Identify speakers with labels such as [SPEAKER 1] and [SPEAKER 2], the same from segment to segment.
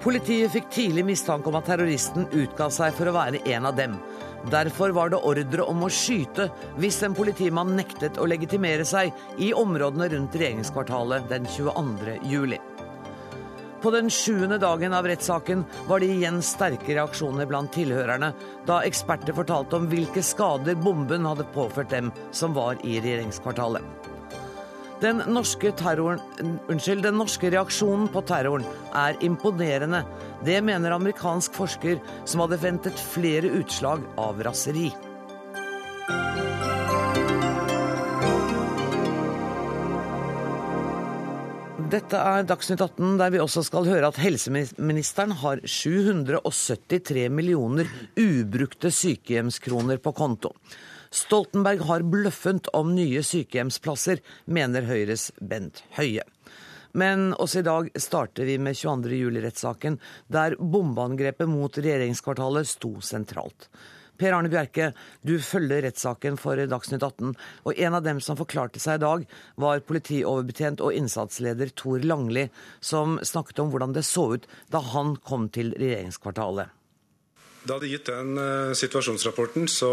[SPEAKER 1] Politiet fikk tidlig mistanke om at terroristen utga seg for å være en av dem. Derfor var det ordre om å skyte hvis en politimann nektet å legitimere seg i områdene rundt regjeringskvartalet den 22. juli. På den sjuende dagen av rettssaken var det igjen sterke reaksjoner blant tilhørerne da eksperter fortalte om hvilke skader bomben hadde påført dem som var i regjeringskvartalet. Den norske, unnskyld, den norske reaksjonen på terroren er imponerende. Det mener amerikansk forsker som hadde ventet flere utslag av raseri. Dette er Dagsnytt 18, der vi også skal høre at helseministeren har 773 millioner ubrukte sykehjemskroner på konto. Stoltenberg har bløffent om nye sykehjemsplasser, mener Høyres Bent Høie. Men også i dag starter vi med 22. juli-rettssaken, der bombeangrepet mot regjeringskvartalet sto sentralt. Per Arne Bjerke, du følger rettssaken for Dagsnytt 18, og en av dem som forklarte seg i dag, var politioverbetjent og innsatsleder Tor Langli, som snakket om hvordan det så ut da han kom til regjeringskvartalet.
[SPEAKER 2] Da de gitt den uh, situasjonsrapporten, så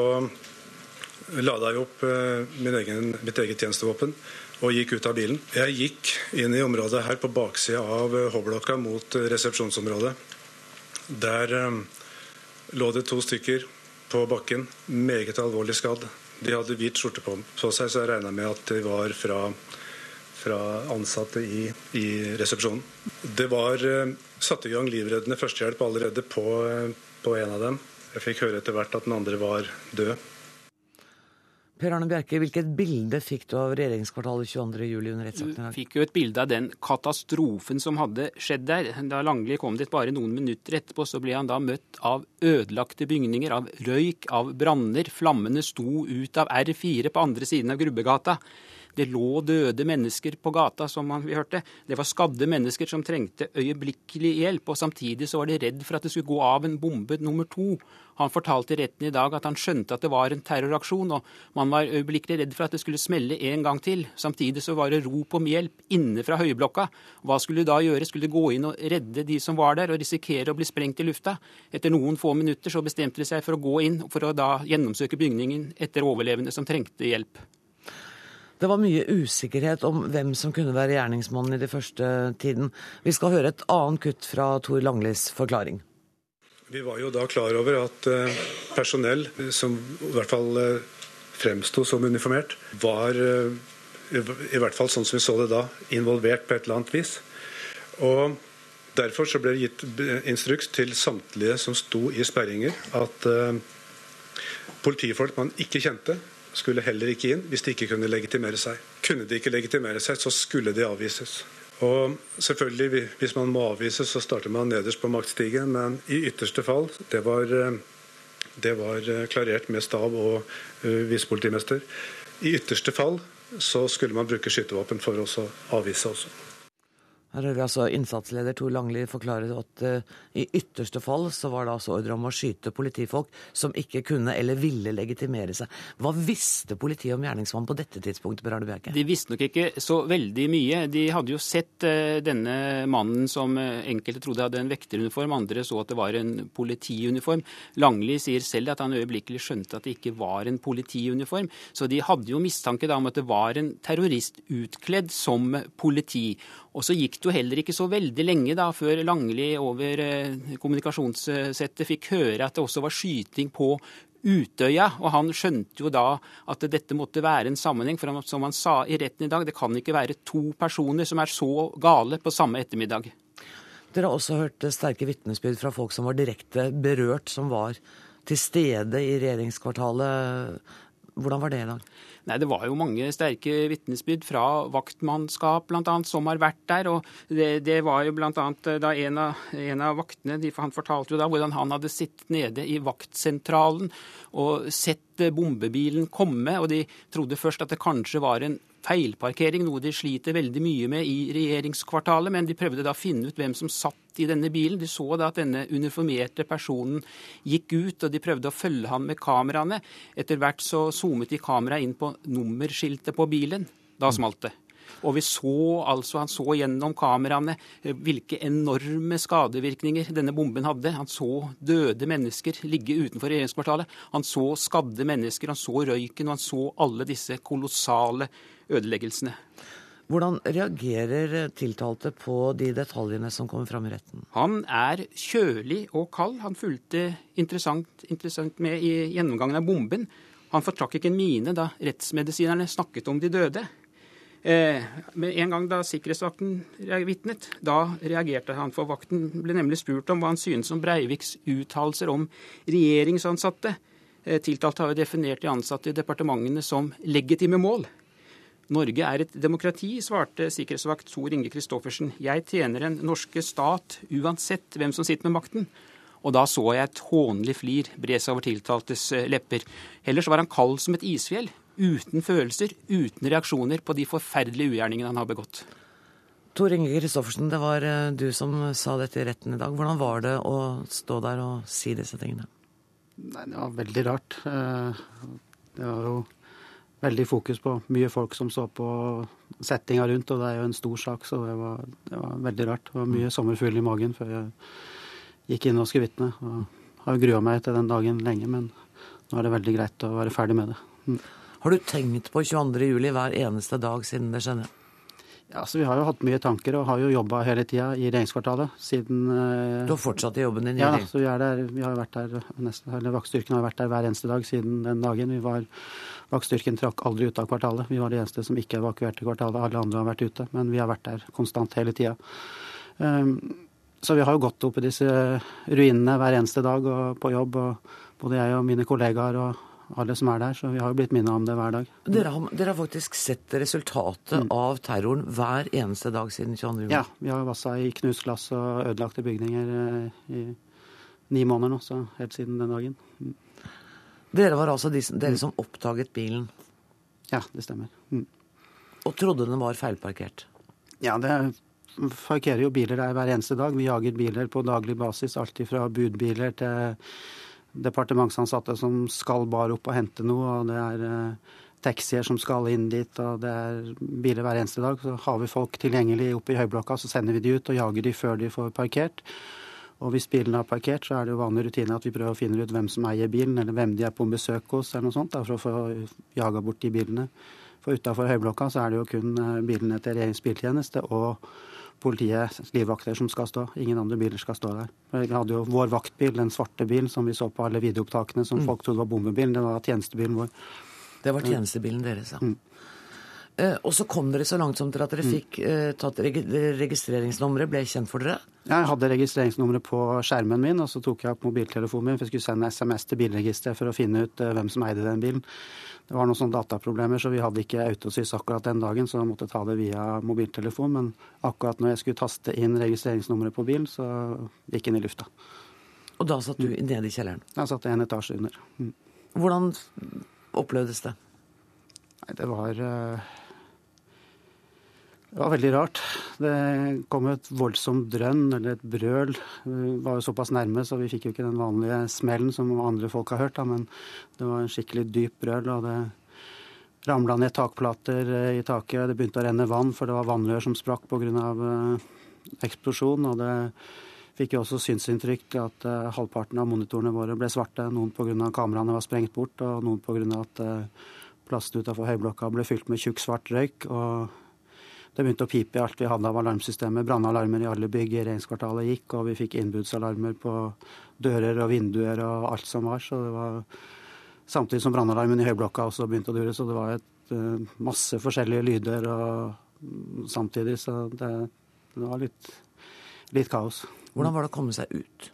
[SPEAKER 2] lada jeg opp uh, egen, mitt eget tjenestevåpen og gikk ut av bilen. Jeg gikk inn i området her på baksida av eh, H-blokka mot resepsjonsområdet. Der lå det to stykker på bakken, meget alvorlig skadd. De hadde hvit skjorte på, på seg, så jeg regna med at de var fra, fra ansatte i, i, resepsjonen. Det var uh, satt i gang livreddende førstehjelp allerede på, på en av dem. Jeg fikk høre etter hvert at den andre var død.
[SPEAKER 1] Per Arne Bjerke, hvilket bilde fikk du av regjeringskvartalet 22.07. under rettssaken?
[SPEAKER 3] Du fikk jo et bilde av den katastrofen som hadde skjedd der. Da Langli kom dit bare noen minutter etterpå, så ble han da møtt av ødelagte bygninger, av røyk, av branner. Flammene sto ut av R4 på andre siden av Grubbegata. Det lå døde mennesker på gata, som vi hørte. Det var skadde mennesker som trengte øyeblikkelig hjelp. Og samtidig så var de redd for at det skulle gå av en bombe nummer to. Han fortalte i retten i dag at han skjønte at det var en terroraksjon, og man var øyeblikkelig redd for at det skulle smelle en gang til. Samtidig så var det rop om hjelp inne fra høyblokka. Hva skulle de da gjøre? Skulle de gå inn og redde de som var der, og risikere å bli sprengt i lufta? Etter noen få minutter så bestemte de seg for å gå inn for å da gjennomsøke bygningen etter overlevende som trengte hjelp.
[SPEAKER 1] Det var mye usikkerhet om hvem som kunne være gjerningsmannen i de første tiden. Vi skal høre et annet kutt fra Tor Langlis forklaring.
[SPEAKER 2] Vi var jo da klar over at eh, personell som i hvert fall eh, fremsto som uniformert, var eh, i hvert fall sånn som vi så det da, involvert på et eller annet vis. Og Derfor så ble det gitt instruks til samtlige som sto i sperringer, at politifolk man ikke kjente, skulle heller ikke inn hvis de ikke kunne legitimere seg. Kunne de ikke legitimere seg, så skulle de avvises. Og selvfølgelig, Hvis man må avvises, så starter man nederst på maktstigen, men i ytterste fall Det var, eh, det var eh, klarert med stab og uh, visepolitimester. I ytterste fall så skulle man bruke skytevåpen for å avvise også.
[SPEAKER 1] Her hører vi altså innsatsleder Tor Langli forklare at uh, i ytterste fall så var det altså ordre om å skyte politifolk som ikke kunne eller ville legitimere seg. Hva visste politiet om gjerningsmannen på dette tidspunktet? Per Arne Bjerke?
[SPEAKER 3] De visste nok ikke så veldig mye. De hadde jo sett uh, denne mannen som uh, enkelte trodde hadde en vekteruniform, andre så at det var en politiuniform. Langli sier selv at han øyeblikkelig skjønte at det ikke var en politiuniform. Så de hadde jo mistanke da om at det var en terrorist utkledd som politi. Og så gikk det jo heller ikke så veldig lenge da, før Langli over eh, kommunikasjonssettet fikk høre at det også var skyting på Utøya, og han skjønte jo da at dette måtte være en sammenheng. For som han sa i retten i dag, det kan ikke være to personer som er så gale på samme ettermiddag.
[SPEAKER 1] Dere har også hørt sterke vitnesbyrd fra folk som var direkte berørt, som var til stede i regjeringskvartalet. Hvordan var det i dag?
[SPEAKER 3] Nei, Det var jo mange sterke vitnesbyrd fra vaktmannskap blant annet, som har vært der. og Det, det var jo bl.a. Eh, da en av, en av vaktene Han fortalte jo da hvordan han hadde sittet nede i vaktsentralen og sett eh, bombebilen komme. og De trodde først at det kanskje var en feilparkering, noe de sliter veldig mye med i regjeringskvartalet. Men de prøvde da å finne ut hvem som satt i denne bilen. De så da at denne uniformerte personen gikk ut, og de prøvde å følge han med kameraene. Etter hvert så zoomet de kameraet inn på nummerskiltet på bilen. Da smalt det. Og vi så altså, Han så gjennom kameraene eh, hvilke enorme skadevirkninger denne bomben hadde. Han så døde mennesker ligge utenfor regjeringskvartalet. Han så skadde mennesker, han så røyken, og han så alle disse kolossale ødeleggelsene.
[SPEAKER 1] Hvordan reagerer tiltalte på de detaljene som kommer fram i retten?
[SPEAKER 3] Han er kjølig og kald. Han fulgte interessant, interessant med i gjennomgangen av bomben. Han fortrakk ikke en mine da rettsmedisinerne snakket om de døde. Eh, men en gang da sikkerhetsvakten vitnet, da reagerte han. For vakten ble nemlig spurt om hva han synes om Breiviks uttalelser om regjeringsansatte. Eh, tiltalte har jo definert de ansatte i departementene som legitime mål. Norge er et demokrati, svarte sikkerhetsvakt Tor Inge Christoffersen. Jeg tjener den norske stat uansett hvem som sitter med makten. Og da så jeg et hånlig flir bre seg over tiltaltes eh, lepper. Ellers var han kald som et isfjell uten følelser, uten reaksjoner på de forferdelige ugjerningene han har begått.
[SPEAKER 1] Tor Inge Kristoffersen, det var eh, du som sa dette i retten i dag. Hvordan var det å stå der og si disse tingene?
[SPEAKER 4] Nei, Det var veldig rart. Eh, det var jo veldig fokus på mye folk som så på settinga rundt, og det er jo en stor sak, så det var, det var veldig rart. Det var mye sommerfugl i magen før jeg gikk inn og skulle vitne. Og har grua meg til den dagen lenge, men nå er det veldig greit å være ferdig med det. Mm.
[SPEAKER 1] Har du tenkt på 22. juli hver eneste dag siden det skjedde?
[SPEAKER 4] Ja, så Vi har jo hatt mye tanker og har jo jobba hele tida i regjeringskvartalet siden
[SPEAKER 1] eh, Du har fortsatt i jobben din?
[SPEAKER 4] Ja, så vi er der. Vi har jo vært der, nesten, eller Vaktstyrken har vært der hver eneste dag siden den dagen. Vi var, Vaktstyrken trakk aldri ut av kvartalet. Vi var de eneste som ikke evakuerte kvartalet. Alle andre har vært ute. Men vi har vært der konstant hele tida. Um, så vi har jo gått opp i disse ruinene hver eneste dag og på jobb. og Både jeg og mine kollegaer og alle som er der. Så vi har jo blitt minnet om det hver dag.
[SPEAKER 1] Dere har, dere har faktisk sett resultatet mm. av terroren hver eneste dag siden 22. juli?
[SPEAKER 4] Ja, vi har vassa i knust glass og ødelagte bygninger eh, i ni måneder nå, så helt siden den dagen. Mm.
[SPEAKER 1] Dere var altså de, dere som oppdaget bilen?
[SPEAKER 4] Ja, det stemmer. Mm.
[SPEAKER 1] Og trodde den var feilparkert?
[SPEAKER 4] Ja, det parkerer jo biler der hver eneste dag. Vi jager biler på daglig basis, alltid fra budbiler til departementsansatte som skal bare opp og hente noe, og det er eh, taxier som skal inn dit, og det er biler hver eneste dag. Så har vi folk tilgjengelig oppe i høyblokka, så sender vi de ut og jager de før de får parkert. Og hvis bilen er parkert, så er det jo vanlig rutine at vi prøver å finne ut hvem som eier bilen, eller hvem de er på besøk hos, eller noe sånt, for å få jaga bort de bilene. For utafor høyblokka så er det jo kun eh, bilene til regjeringens biltjeneste og politiet, livvakter, som skal stå. Ingen andre biler skal stå der. Vi hadde jo vår vaktbil, den svarte bilen som vi så på alle videoopptakene som mm. folk trodde var bombebilen. Det var tjenestebilen vår.
[SPEAKER 1] Det var tjenestebilen deres, ja. Mm. Eh, og så kom dere så langt som til at dere mm. fikk eh, tatt reg registreringsnummeret. Ble kjent for dere?
[SPEAKER 4] Jeg hadde registreringsnummeret på skjermen min, og så tok jeg opp mobiltelefonen min for jeg skulle sende SMS til bilregisteret for å finne ut eh, hvem som eide den bilen. Det var noen sånne dataproblemer, så vi hadde ikke autosys akkurat den dagen, så jeg måtte ta det via mobiltelefon. Men akkurat når jeg skulle taste inn registreringsnummeret på bilen, så gikk den i lufta.
[SPEAKER 1] Og da satt du mm. nede i kjelleren?
[SPEAKER 4] Da satt jeg en etasje under. Mm.
[SPEAKER 1] Hvordan opplevdes det?
[SPEAKER 4] Nei, det var det var veldig rart. Det kom et voldsomt drønn, eller et brøl. Vi var jo såpass nærme, så vi fikk jo ikke den vanlige smellen som andre folk har hørt. Da, men det var en skikkelig dyp brøl, og det ramla ned takplater eh, i taket. Det begynte å renne vann, for det var vannrør som sprakk pga. Uh, eksplosjon. Og det fikk jo også synsinntrykk at halvparten av monitorene våre ble svarte. Noen pga. kameraene var sprengt bort, og noen pga. at plassen utafor høyblokka ble fylt med tjukk, svart røyk. og det begynte å pipe i alt vi hadde av alarmsystemer. Brannalarmer i alle bygg i regjeringskvartalet gikk, og vi fikk innbudsalarmer på dører og vinduer og alt som var. Så det var Samtidig som brannalarmen i høyblokka også begynte å dure, så det var et, uh, masse forskjellige lyder og samtidig, så det, det var litt, litt kaos.
[SPEAKER 1] Hvordan var det å komme seg ut?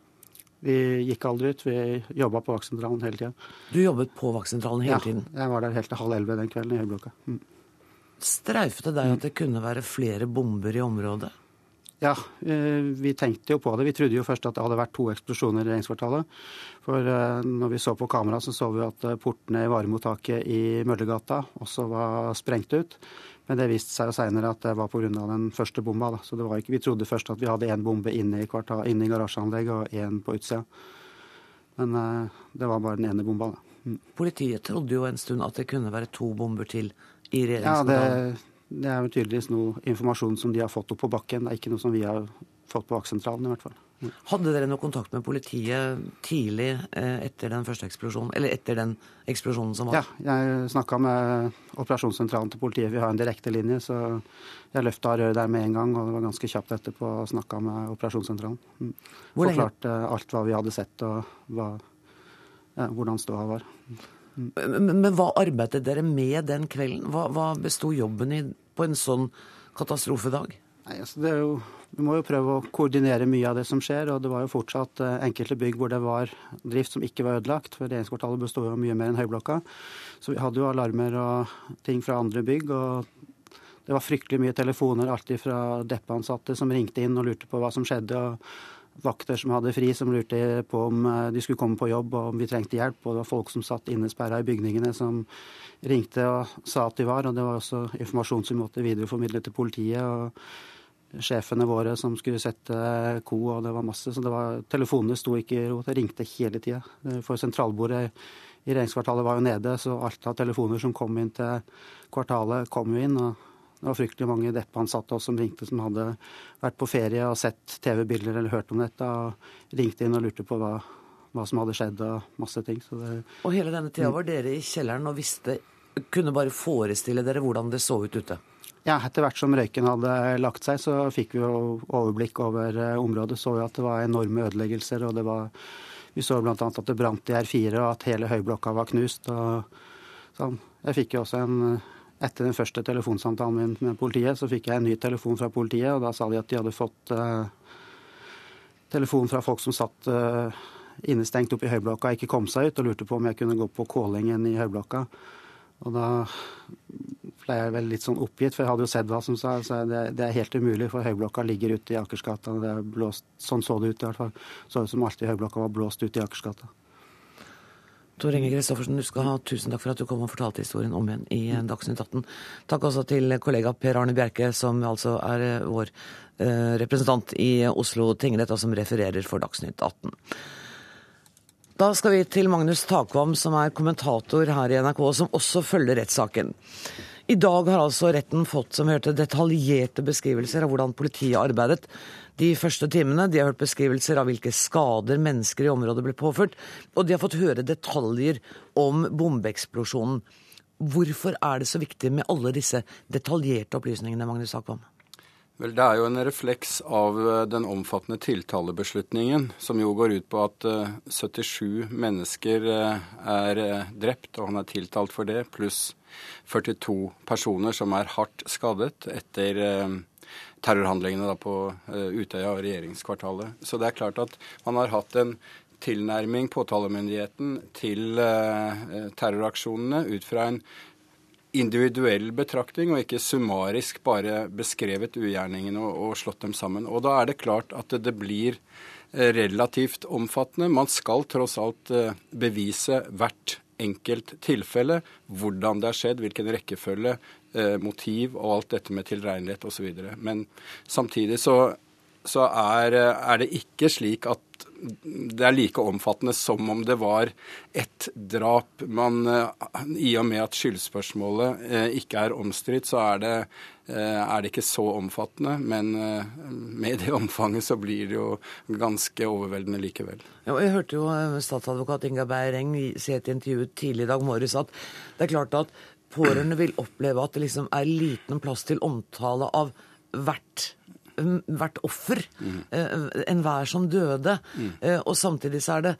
[SPEAKER 4] Vi gikk aldri ut. Vi jobba på vaktsentralen hele tida.
[SPEAKER 1] Du jobbet på vaktsentralen hele
[SPEAKER 4] ja,
[SPEAKER 1] tiden?
[SPEAKER 4] Ja, jeg var der helt til halv elleve den kvelden i høyblokka. Mm.
[SPEAKER 1] Streifet det deg at det kunne være flere bomber i området?
[SPEAKER 4] Ja, eh, vi tenkte jo på det. Vi trodde jo først at det hadde vært to eksplosjoner i regjeringskvartalet. For eh, når vi så på kamera, så så vi at eh, portene i varemottaket i Møllergata også var sprengt ut. Men det viste seg jo seinere at det var pga. den første bomba. Da. Så ikke, vi trodde først at vi hadde én bombe inne i, kvartal, inne i garasjeanlegget og én på utsida. Men det var bare den ene bomba. Da.
[SPEAKER 1] Mm. Politiet trodde jo en stund at det kunne være to bomber til i
[SPEAKER 4] regjeringskontorene? Ja, det, det er jo tydeligvis noe informasjon som de har fått opp på bakken. Det er ikke noe som vi har fått på vaktsentralen, i hvert fall.
[SPEAKER 1] Hadde dere noe kontakt med politiet tidlig eh, etter den første eksplosjonen, eller etter den eksplosjonen som var?
[SPEAKER 4] Ja, jeg snakka med operasjonssentralen til politiet. Vi har en direkte linje, så jeg løfta røret der med en gang. Og det var ganske kjapt etterpå og snakka med operasjonssentralen. Mm. Forklarte alt hva vi hadde sett og hva, ja, hvordan ståa var.
[SPEAKER 1] Mm. Men, men, hva arbeidet dere med den kvelden? Hva, hva besto jobben i på en sånn katastrofedag?
[SPEAKER 4] Nei, altså det er jo, Vi må jo prøve å koordinere mye av det som skjer. og Det var jo fortsatt uh, enkelte bygg hvor det var drift som ikke var ødelagt. for Regjeringskvartalet består jo mye mer enn Høyblokka. Så vi hadde jo alarmer og ting fra andre bygg. og Det var fryktelig mye telefoner, alltid fra deppeansatte som ringte inn og lurte på hva som skjedde. og Vakter som hadde fri, som lurte på om uh, de skulle komme på jobb og om vi trengte hjelp. Og det var folk som satt innesperra i bygningene som ringte og sa at de var. Og det var også informasjon som vi måtte videreformidle til politiet. og sjefene våre som skulle sette ko, og det var masse. Så det var, telefonene sto ikke i ro. Det ringte hele tida. For sentralbordet i regjeringskvartalet var jo nede, så alt av telefoner som kom inn til kvartalet, kom jo inn. og det var fryktelig mange Depp-ansatte som ringte, som hadde vært på ferie og sett TV-bilder eller hørt om dette. og Ringte inn og lurte på hva, hva som hadde skjedd og masse ting. Det,
[SPEAKER 1] og hele denne tida var dere i kjelleren og visste, kunne bare forestille dere hvordan det så ut ute?
[SPEAKER 4] Ja, etter hvert som røyken hadde lagt seg, så fikk vi jo overblikk over eh, området. Så jo at det var enorme ødeleggelser, og det var Vi så bl.a. at det brant i R4, og at hele høyblokka var knust. og sånn. Jeg fikk jo også en Etter den første telefonsamtalen min med politiet, så fikk jeg en ny telefon fra politiet, og da sa de at de hadde fått uh, telefon fra folk som satt uh, innestengt oppe i høyblokka og ikke kom seg ut, og lurte på om jeg kunne gå på Kålingen i høyblokka. Og da ble jeg vel litt sånn oppgitt, for jeg hadde jo sett hva som sa. Så det, det er helt umulig, for Høyblokka ligger ute i Akersgata. sånn så det ut i hvert fall. Så ut som alltid Høyblokka var blåst ut i Akersgata.
[SPEAKER 1] Tor Inge Kristoffersen, du skal ha tusen takk for at du kom og fortalte historien om igjen i Dagsnytt 18. Takk også til kollega Per Arne Bjerke, som altså er eh, vår eh, representant i Oslo tingrett, og som refererer for Dagsnytt 18. Da skal vi til Magnus Takvam, som er kommentator her i NRK, som også følger rettssaken. I dag har altså retten fått som hørte, detaljerte beskrivelser av hvordan politiet arbeidet. De første timene de har hørt beskrivelser av hvilke skader mennesker i området ble påført, og de har fått høre detaljer om bombeeksplosjonen. Hvorfor er det så viktig med alle disse detaljerte opplysningene, Magnus Akvam?
[SPEAKER 5] Vel, Det er jo en refleks av eh, den omfattende tiltalebeslutningen, som jo går ut på at 77 eh, mennesker eh, er drept, og han er tiltalt for det, pluss 42 personer som er hardt skadet etter terrorhandlingene på Utøya og regjeringskvartalet. Så det er klart at man har hatt en tilnærming, påtalemyndigheten, til terroraksjonene ut fra en individuell betraktning, og ikke summarisk bare beskrevet ugjerningene og, og, slått dem sammen. Og Da er det klart at det, blir eh, relativt omfattende. Man skal tross alt eh, bevise hvert enkelt tilfelle, hvordan det har skjedd, hvilken rekkefølge, eh, motiv og alt dette med tilregnelighet osv. Men samtidig så, så er, er det ikke slik at det er like omfattende som om det var ett drap. Man, eh, I og med at skyldspørsmålet eh, ikke er omstridt, så er det, eh, er det, ikke så omfattende. Men med det omfanget så blir det jo ganske overveldende likevel.
[SPEAKER 1] Ja, jeg hørte jo statsadvokat Inga Beireng si et intervju tidlig i dag morges at det er klart at pårørende vil oppleve at det liksom er liten plass til omtale av hvert hvert offer. Mm. Enhver som døde. Mm. Og samtidig så er det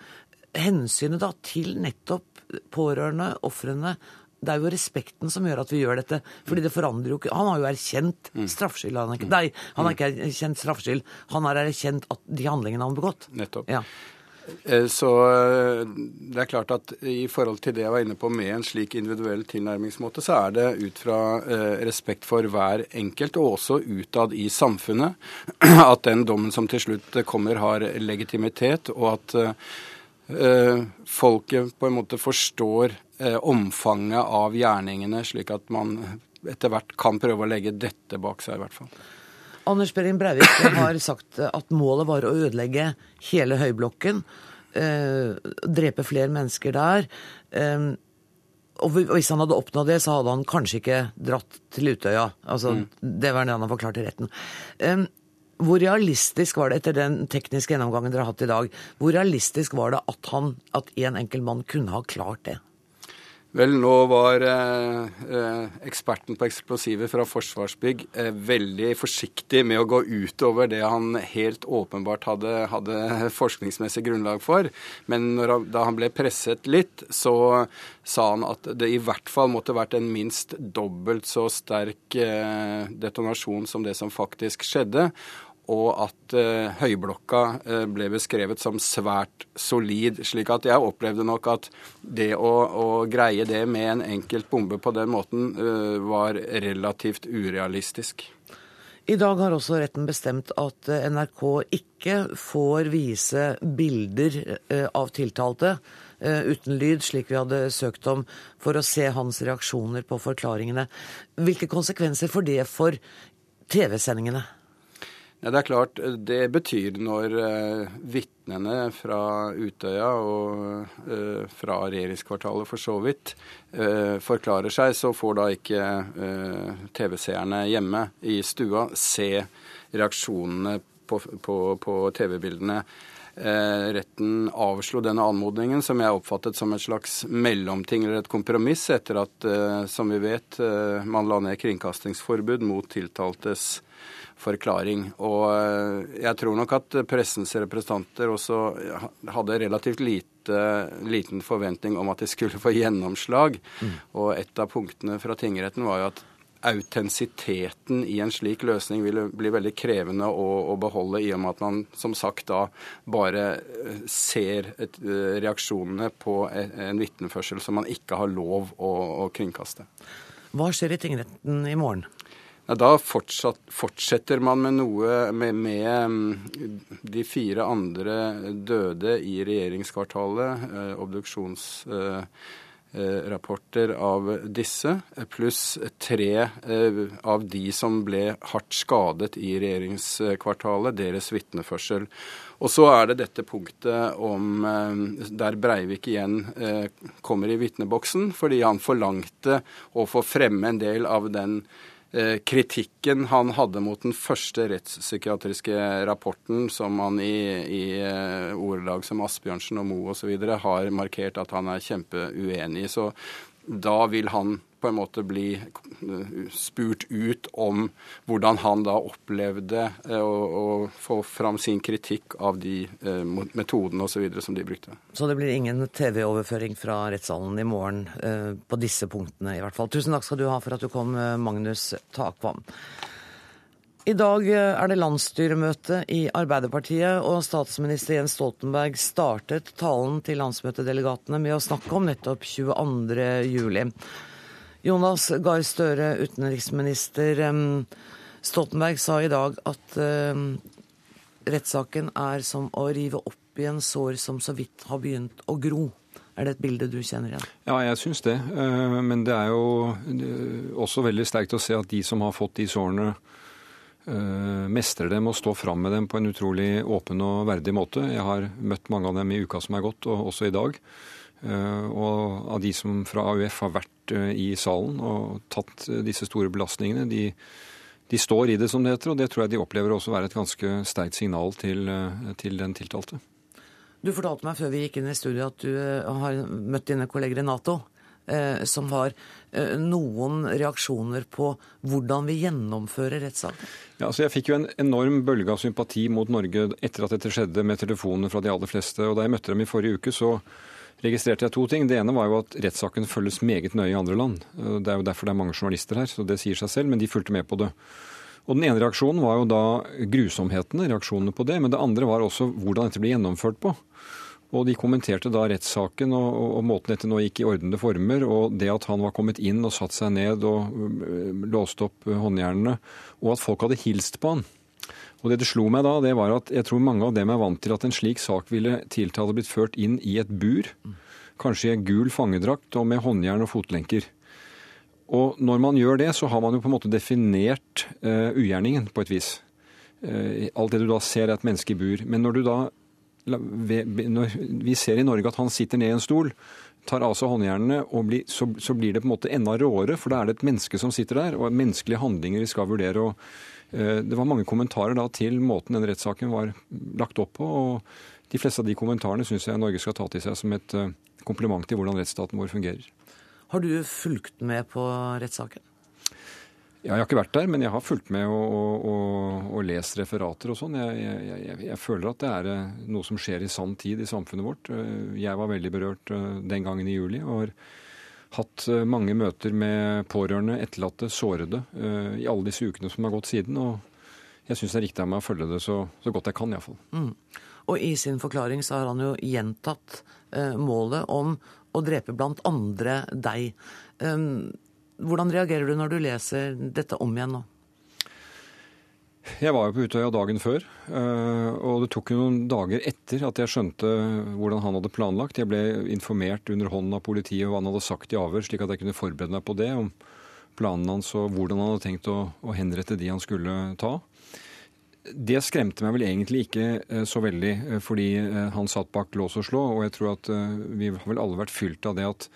[SPEAKER 1] hensynet da til nettopp pårørende, ofrene. Det er jo respekten som gjør at vi gjør dette. fordi det forandrer jo ikke Han har jo erkjent mm. straffskyld. Han, ikke, nei, han har ikke erkjent straffskyld. Han har erkjent at de handlingene han har begått.
[SPEAKER 5] Nettopp. Ja. Eh, så eh, det er klart at i forhold til det jeg var inne på med en slik individuell tilnærmingsmåte, så er det ut fra eh, respekt for hver enkelt, og også utad i samfunnet, at den dommen som til slutt kommer, har legitimitet, og at folket på en måte forstår omfanget av gjerningene, slik at man etter hvert kan prøve å legge dette bak seg, i hvert fall.
[SPEAKER 1] Anders Behring Breivik har sagt at målet var å ødelegge hele høyblokken. Eh, drepe flere mennesker der. Eh, og hvis han hadde oppnådd det, så hadde han kanskje ikke dratt til Utøya. Altså, mm. Det var det han har forklart i retten. Eh, hvor realistisk var det etter den tekniske gjennomgangen dere har hatt i dag, hvor realistisk var det at, én en enkelt mann kunne ha klart det?
[SPEAKER 5] Vel, nå var eh, eh, eksperten på eksplosiver fra Forsvarsbygg eh, veldig forsiktig med å gå utover det han helt åpenbart hadde, hadde forskningsmessig grunnlag for. Men han, da han ble presset litt, så sa han at det i hvert fall måtte vært en minst dobbelt så sterk eh, detonasjon som det som faktisk skjedde og at eh, høyblokka eh, ble beskrevet som svært solid. slik at jeg opplevde nok at det å, å greie det med en enkelt bombe på den måten eh, var relativt urealistisk.
[SPEAKER 1] I dag har også retten bestemt at NRK ikke får vise bilder av tiltalte uten lyd, slik vi hadde søkt om, for å se hans reaksjoner på forklaringene. Hvilke konsekvenser får det for TV-sendingene?
[SPEAKER 5] Ja, Det er klart, det betyr når uh, vitnene fra Utøya og uh, fra regjeringskvartalet for så vidt uh, forklarer seg, så får da ikke uh, TV-seerne hjemme i stua se reaksjonene på, på, på TV-bildene. Retten avslo denne anmodningen, som jeg oppfattet som et slags mellomting eller et kompromiss, etter at, som vi vet, man la ned kringkastingsforbud mot tiltaltes forklaring. Og eh, jeg tror nok at pressens representanter også hadde relativt lite, liten forventning om at de skulle få gjennomslag. Mm. Og et av punktene fra tingretten var jo at autentisiteten i en slik løsning ville bli veldig krevende å, å, beholde, i og med at man som sagt da bare eh, ser et, eh, reaksjonene på en vitneførsel som man ikke har lov å, å kringkaste.
[SPEAKER 1] Hva skjer i tingretten i morgen?
[SPEAKER 5] Ja, da fortsatt, fortsetter man med noe med, med, mm, de fire andre døde i regjeringskvartalet. Eh, obduksjonsrapporter eh, av disse, pluss tre eh, av de som ble hardt skadet i regjeringskvartalet, deres vitneførsel. Og så er det dette punktet om eh, der Breivik igjen eh, kommer i vitneboksen, fordi han forlangte å få fremme en del av den Eh, kritikken han hadde mot den første rettspsykiatriske rapporten, som han i, i eh, ordelag som Asbjørnsen og Moe osv. har markert at han er kjempeuenig i. Så da vil han på en måte bli eh, spurt ut om hvordan han da opplevde eh, å, få fram sin kritikk av de eh, metodene osv. som de brukte.
[SPEAKER 1] Så det blir ingen TV-overføring fra rettssalen i morgen på disse punktene i hvert fall. Tusen takk skal du ha for at du kom, Magnus Takvam. I dag er det landsstyremøte i Arbeiderpartiet, og statsminister Jens Stoltenberg startet talen til landsmøtedelegatene med å snakke om nettopp 22. juli. Jonas Gahr Støre, utenriksminister. Stoltenberg sa i dag at rettssaken er som å rive opp i en sår som så vidt har begynt å gro. Er det et bilde du kjenner igjen?
[SPEAKER 6] Ja, jeg syns det. Eh, men det er jo også veldig sterkt å se at de som har fått de sårene, eh, mestrer dem og står fram med dem på en utrolig åpen og verdig måte. Jeg har møtt mange av dem i uka som er gått, og også i dag. Eh, og av de som fra AUF har vært eh, i salen og tatt eh, disse store belastningene, de, de står i det, som det heter, og det tror jeg de opplever også være et ganske sterkt signal til, til, den tiltalte.
[SPEAKER 1] Du fortalte meg før vi gikk inn i studio at du har møtt dine kolleger i Nato. Som har noen reaksjoner på hvordan vi gjennomfører rettssaken?
[SPEAKER 6] Ja, altså jeg fikk jo en enorm bølge av sympati mot Norge etter at dette skjedde med telefonene fra de aller fleste. Og da jeg møtte dem i forrige uke, så registrerte jeg to ting. Det ene var jo at rettssaken følges meget nøye i andre land. Det er jo derfor det er mange journalister her, så det sier seg selv, men de fulgte med på det. Og Den ene reaksjonen var jo da grusomhetene, reaksjonene på det. Men det andre var også hvordan dette ble gjennomført på. Og De kommenterte da rettssaken og, og, måten dette nå gikk i ordnede former, og det at han var kommet inn og satt seg ned og øh, låst opp håndjernene, og at folk hadde hilst på han. Og Det det slo meg da, det var at jeg tror mange av dem er vant til at en slik sak ville tiltale blitt ført inn i et bur, kanskje i en gul fangedrakt og med håndjern og fotlenker. Og når man gjør det, så har man jo på en måte definert uh, ugjerningen på et vis. Alt det du da ser er et menneske i bur. Men når du da Når vi ser i Norge at han sitter ned i en stol, tar av seg håndjernene, og blir, så, så, blir det på en måte enda råere, for da er det et menneske som sitter der, og menneskelige handlinger vi skal vurdere. og uh, Det var mange kommentarer da til måten den rettssaken var lagt opp på. og De fleste av de kommentarene syns jeg Norge skal ta til seg som et uh, kompliment til hvordan rettsstaten vår fungerer.
[SPEAKER 1] Har du fulgt med på rettssaken?
[SPEAKER 6] Ja, jeg har ikke vært der, men jeg har fulgt med og, og, og lest referater og sånn. Jeg, jeg, jeg, jeg, føler at det er eh, noe som skjer i sann tid i samfunnet vårt. Eh, jeg var veldig berørt eh, den gangen i juli og har hatt mange møter med pårørende, etterlatte, sårede i alle disse ukene som har gått siden. Og jeg syns det er riktig av meg å følge det så, så godt jeg kan, iallfall. Mm.
[SPEAKER 1] Og i sin forklaring så har han jo gjentatt målet om å drepe blant andre deg. Um, hvordan reagerer du når du leser dette om igjen nå?
[SPEAKER 6] Jeg var jo på Utøya dagen før, eh, og det tok jo noen dager etter at jeg skjønte hvordan han hadde planlagt. Jeg ble informert under hånden av politiet hva han hadde sagt i avhør, slik at jeg kunne forberede meg på det, om planene hans og hvordan han hadde tenkt å, å henrette de han skulle ta. Det skremte meg vel egentlig ikke eh, så veldig, eh, fordi han satt bak lås og slå, og jeg tror at vi har vel alle vært fylt av det at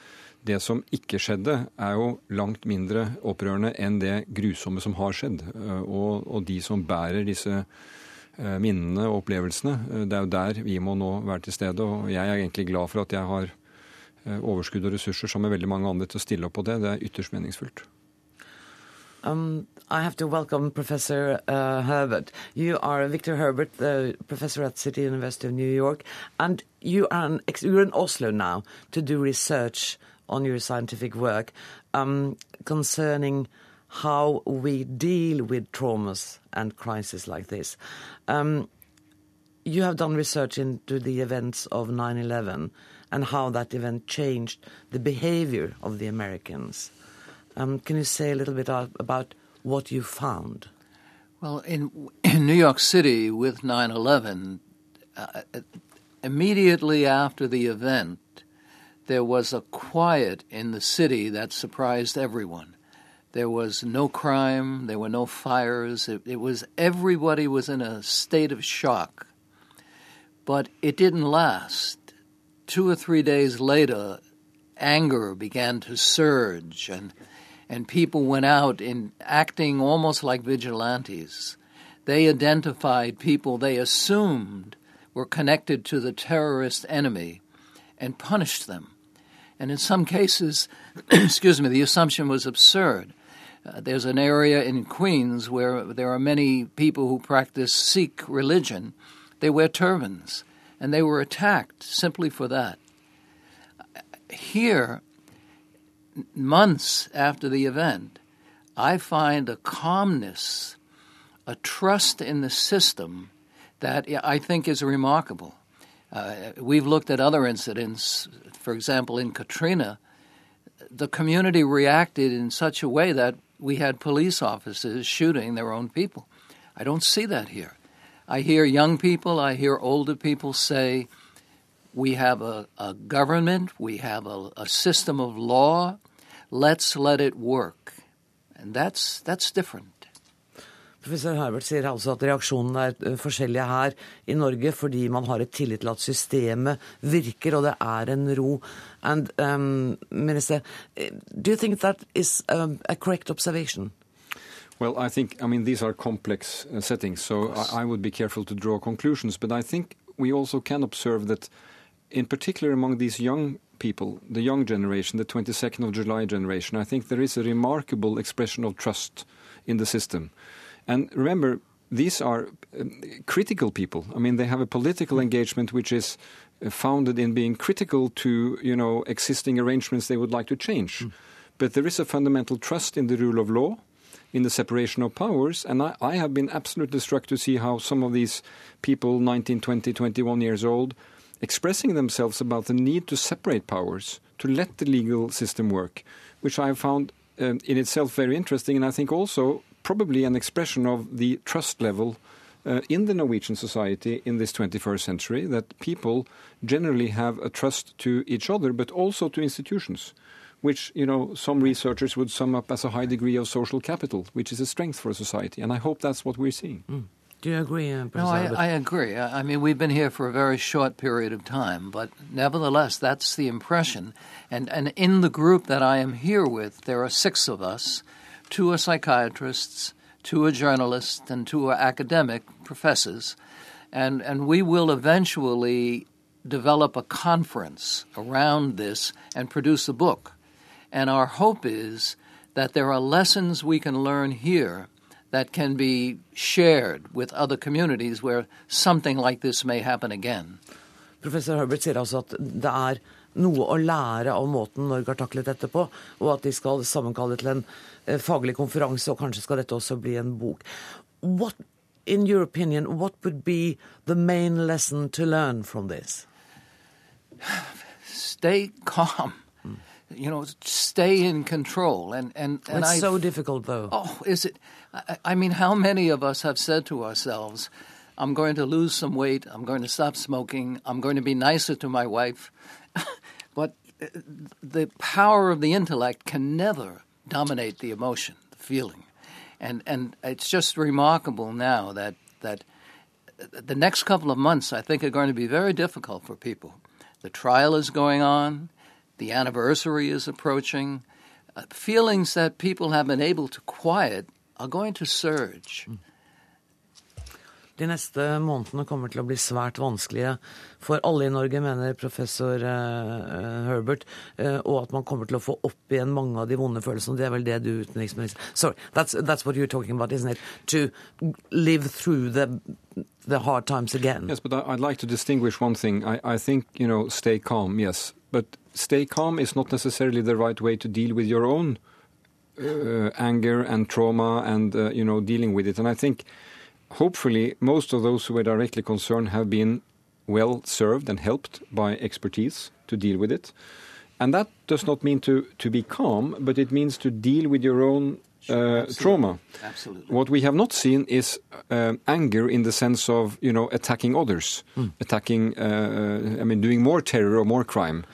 [SPEAKER 6] det som ikke skjedde, er jo langt mindre opprørende enn det grusomme som har skjedd. Eh, og, og de som bærer disse eh, minnene og opplevelsene. Eh, det er jo der vi må nå være til stede. Og jeg er egentlig glad for at jeg har overskudd og ressurser som med veldig mange andre til å stille opp på det. Det er ytterst meningsfullt.
[SPEAKER 1] Um, I have to welcome Professor uh, Herbert. You are Victor Herbert, the professor at City University of New York, and you are an, you're in Oslo now to do research on your scientific work um, concerning how we deal with traumas and crises like this. Um, you have done research into the events of 9 11 and how that event changed the behavior of the Americans. Um, can you say a little bit about what you found?
[SPEAKER 7] Well, in, in New York City with 9 11, uh, immediately after the event, there was a quiet in the city that surprised everyone. There was no crime, there were no fires. It, it, was everybody was in a state of shock. But it didn't last. Two or three days later, anger began to surge and and people went out in acting almost like vigilantes. They identified people they assumed were connected to the terrorist enemy and punished them. And in some cases, excuse me, the assumption was absurd. Uh, there's an area in Queens where there are many people who practice Sikh religion. They wear turbans, and they were attacked simply for that. Here, months after the event, I find a calmness, a trust in the system that I think is remarkable. Uh, we've looked at other incidents, for example, in Katrina. The community reacted in such a way that we had police officers shooting their own people. I don't see that here. I hear young people, I hear older people say, we have a, a government, we have a, a, system of law, let's let it work. And that's, that's different.
[SPEAKER 1] Professor Herbert sier altså at reaksjonene er eh, forskjellige her i Norge fordi man har et tillit til at systemet virker, og det er en ro. And, um, minister, eh, do you think that is um, a correct observation?
[SPEAKER 6] Well, I think, I mean, these are complex uh, settings, so I, I would be careful to draw conclusions. But I think we also can observe that, in particular among these young people, the young generation, the 22nd of July generation, I think there is a remarkable expression of trust in the system. And remember, these are um, critical people. I mean, they have a political engagement which is uh, founded in being critical to, you know, existing arrangements they would like to change. Mm. But there is a fundamental trust in the rule of law, in the separation of powers, and I, I have been absolutely struck to see how some of these people, 19, 20, 21 years old, expressing themselves about the need to separate powers, to let the legal system work, which I have found um, in itself very interesting, and I think also probably an expression of the trust level uh, in the Norwegian society in this 21st century that people generally have a trust to each other, but also to institutions, which you know some researchers would sum up as a high degree of social capital, which is a strength for a society. And I hope that's what we're seeing. Mm.
[SPEAKER 1] Do you agree, uh,
[SPEAKER 7] No, I, I agree. I I mean, we've been here for a very short period of time, but nevertheless, that's the impression. And, and in the group that I am here with, there are six of us. Two are psychiatrists, two are journalists, and two are academic professors. And, and we will eventually develop a conference around this and produce a book. And our hope is that there are lessons we can learn here that can be shared with other communities where something like this may happen again.
[SPEAKER 1] Professor Herbert sier altså at det er noe å lære av måten Norge har taklet dette på, og at de skal sammenkalle til en eh, faglig konferanse, og kanskje skal dette også bli en bok. What, in your opinion, what would be the main lesson to learn from this?
[SPEAKER 7] Stay calm. You know, stay in control. And, and, and
[SPEAKER 1] it's
[SPEAKER 7] I've,
[SPEAKER 1] so difficult, though.
[SPEAKER 7] Oh, is it? I, I mean, how many of us have said to ourselves, I'm going to lose some weight, I'm going to stop smoking, I'm going to be nicer to my wife? but uh, the power of the intellect can never dominate the emotion, the feeling. And, and it's just remarkable now that, that the next couple of months, I think, are going to be very difficult for people. The trial is going on, the anniversary is approaching. Uh, feelings that people have been able to quiet are going to surge.
[SPEAKER 1] De neste månedene kommer til å bli svært vanskelige for alle i Norge, mener professor eh, Herbert, eh, og at man kommer til å få opp igjen mange av de vonde følelsene. Det er vel det du, utenriksminister Sorry, that's, that's what you're talking about, isn't it? To live through the, the hard times again.
[SPEAKER 6] Yes, but I'd like to distinguish one thing. I, I think, you know, stay calm, yes. But stay calm is not necessarily the right way to deal with your own uh, anger and trauma and, uh, you know, dealing with it. And I think hopefully most of those who were directly concerned have been well served and helped by expertise to deal with it. And that does not mean to, to be calm, but it means to deal with your own uh, trauma.
[SPEAKER 7] Absolutely.
[SPEAKER 6] What we have not seen is um, anger in the sense of you know attacking others, attacking, uh, I mean, doing more terror or more crime,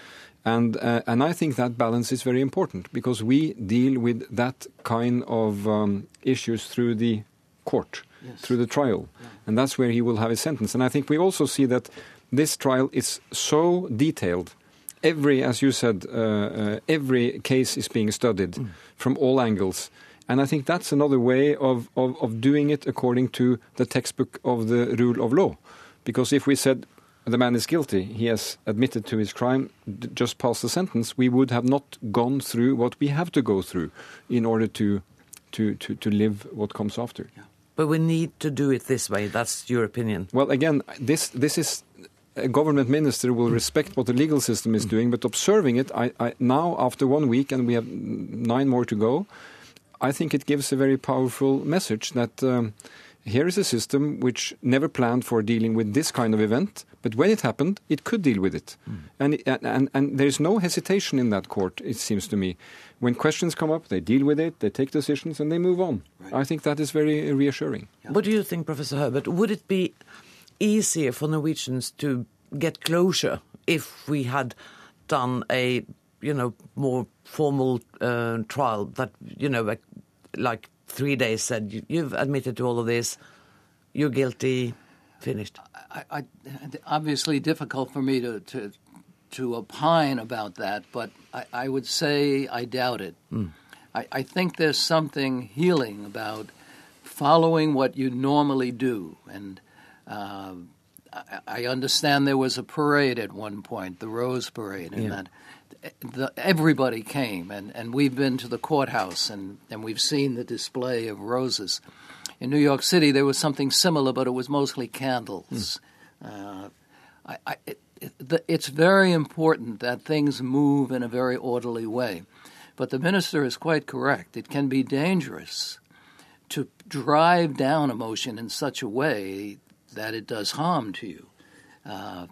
[SPEAKER 6] and uh, and I think that balance is very important because we deal with that kind of um, issues through the court, through the trial, and that's where he will have his sentence. And I think we also see that this trial is so detailed. Every, as you said, uh, uh, every case is being studied from all angles. And I think that's another way of, of, of doing it according to the textbook of the rule of law. Because if we said the man is guilty, he has admitted to his crime, d- just passed the sentence, we would have not gone through what we have to go through in order to, to, to, to live what comes after.
[SPEAKER 1] But we need to do it this way. That's your opinion.
[SPEAKER 6] Well, again, this this is a government minister will respect what the legal system is doing, but observing it, I, I, now after one week and we have nine more to go, I think it gives a very powerful message that um, here is a system which never planned for dealing with this kind of event, but when it happened, it could deal with it, and, and and and there is no hesitation in that court. It seems to me, when questions come up, they deal with it, they take decisions, and they move on. I think that is very reassuring.
[SPEAKER 1] What do you think, Professor Herbert? Would it be easier for Norwegians to get closure if we had done a, you know, more formal uh, trial that, you know, like, like three days said, you've admitted to all of this, you're guilty, finished.
[SPEAKER 7] I, I, obviously difficult for me to, to to opine about that, but I, I would say I doubt it. I, I think there's something healing about following what you normally do, and uh, I, I understand there was a parade at one point, the Rose Parade, and that the, everybody came, and, and we've been to the courthouse, and, and we've seen the display of roses. In New York City, there was something similar, but it was mostly candles. Uh, I, I, it, it, the, it's very important that things move in a very orderly way. But the minister is quite correct. It can be dangerous to drive down emotion in such a way that it does harm to you. Uh,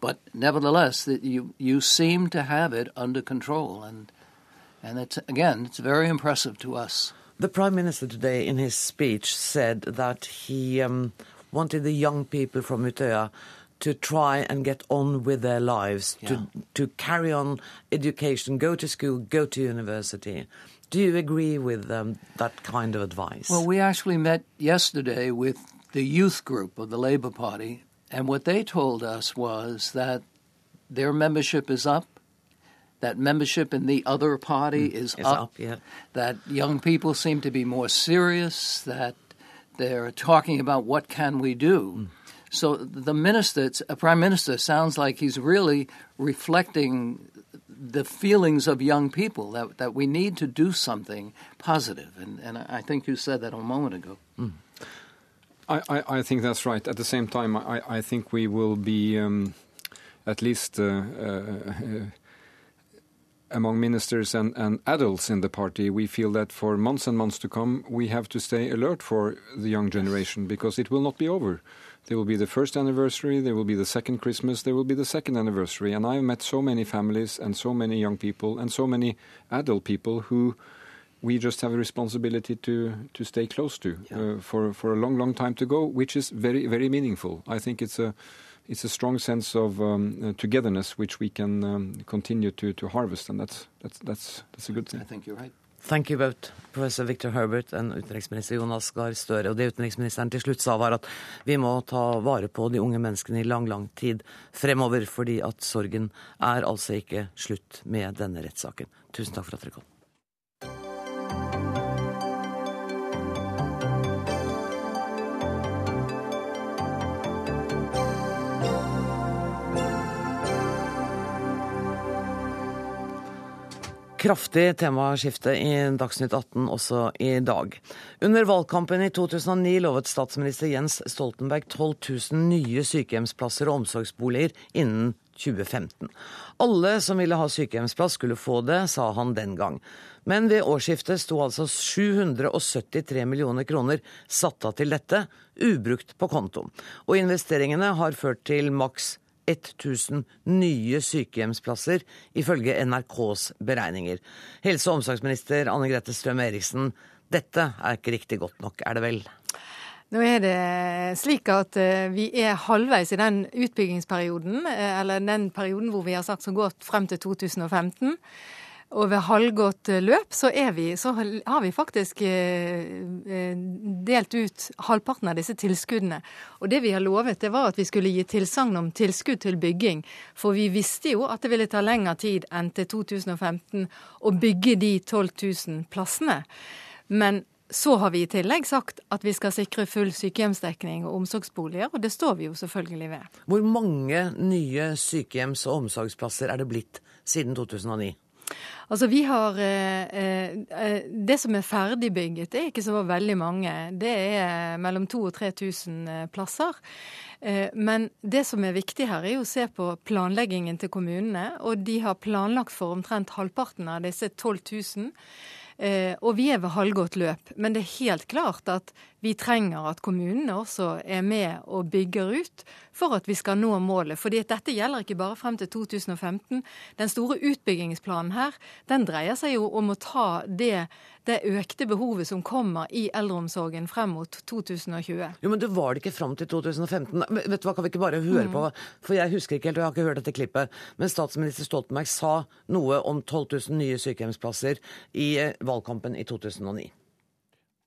[SPEAKER 7] but nevertheless, that you you seem to have it under control, and and it's again, it's very impressive to us.
[SPEAKER 1] The Prime Minister today, in his speech, said that he um, wanted the young people from Utøya to try and get on with their lives,
[SPEAKER 7] Yeah.
[SPEAKER 1] to, to carry on education, go to school, go to university. Do you agree with um, that kind of advice?
[SPEAKER 7] Well, we actually met yesterday with the youth group of the Labour Party, and what they told us was that their membership is up, that membership in the other party mm, is up,
[SPEAKER 1] up yeah.
[SPEAKER 7] that young people seem to be more serious, that they're talking about what can we do. Mm. So the minister, a prime minister, sounds like he's really reflecting the feelings of young people that, that we need to do something positive. And, and I think you said that a moment ago. Mm.
[SPEAKER 6] I, I, I, think that's right. At the same time, I, I think we will be um, at least uh, uh, among ministers and, and, adults in the party, we feel that for months and months to come, we have to stay alert for the young generation because it will not be over. There will be the first anniversary, there will be the second Christmas, there will be the second anniversary. And I've met so many families and so many young people and so many adult people who we just have a responsibility to, to stay close to yeah. uh, for, for a long, long time to go, which is very, very meaningful. I think it's a, it's a strong sense of um, uh, togetherness which we can um, continue to, to harvest, and that's, that's, that's, that's a good thing.
[SPEAKER 7] I think you're right.
[SPEAKER 1] Thank you both, professor Victor Herbert og utenriksminister Jonas Gahr Støre. Og det utenriksministeren til slutt sa, var at vi må ta vare på de unge menneskene i lang, lang tid fremover, fordi at sorgen er altså ikke slutt med denne rettssaken. Tusen takk for at dere kom. Kraftig temaskifte i Dagsnytt 18 også i dag. Under valgkampen i 2009 lovet statsminister Jens Stoltenberg 12 000 nye sykehjemsplasser og omsorgsboliger innen 2015. Alle som ville ha sykehjemsplass skulle få det, sa han den gang. Men ved årsskiftet sto altså 773 millioner kroner satt av til dette, ubrukt på konto. Og investeringene har ført til maks 1000 nye sykehjemsplasser, ifølge NRKs beregninger. Helse- og omsorgsminister Anne Grete Strøm Eriksen, dette er ikke riktig godt nok, er det vel?
[SPEAKER 8] Nå er det slik at eh, vi er halvveis i den utbyggingsperioden, eh, eller den perioden hvor vi har sagt så godt frem til 2015. Og ved halvgått løp så, vi, så har vi faktisk eh, eh, delt ut halvparten av disse tilskuddene. Og det vi har lovet, det var at vi skulle gi tilsagn om tilskudd til bygging. For vi visste jo at det ville ta lengre tid enn til 2015 å bygge de 12 000 plassene. Men så har vi i tillegg sagt at vi skal sikre full sykehjemsdekning og omsorgsboliger, og det står vi jo selvfølgelig ved.
[SPEAKER 1] Hvor mange nye sykehjems- og omsorgsplasser er det blitt siden 2009?
[SPEAKER 8] Altså vi har eh, eh, Det som er ferdigbygget, det er ikke så veldig mange. Det er mellom 2000 og 3000 eh, plasser. Men det som er viktig her, er jo å se på planleggingen til kommunene. Og de har planlagt for omtrent halvparten av disse 12 000. Og vi er ved halvgått løp. Men det er helt klart at vi trenger at kommunene også er med og bygger ut for at vi skal nå målet. Fordi dette gjelder ikke bare frem til 2015. Den store utbyggingsplanen her, den dreier seg jo om å ta det, det økte behovet som kommer i eldreomsorgen frem mot 2020.
[SPEAKER 1] Jo, Men det var det ikke frem til 2015. Vet du hva, Kan vi ikke bare høre mm. på? For jeg husker ikke helt, og jeg har ikke hørt dette klippet. Men statsminister Stoltenberg sa noe om 12 000 nye sykehjemsplasser i eh, valgkampen i 2009.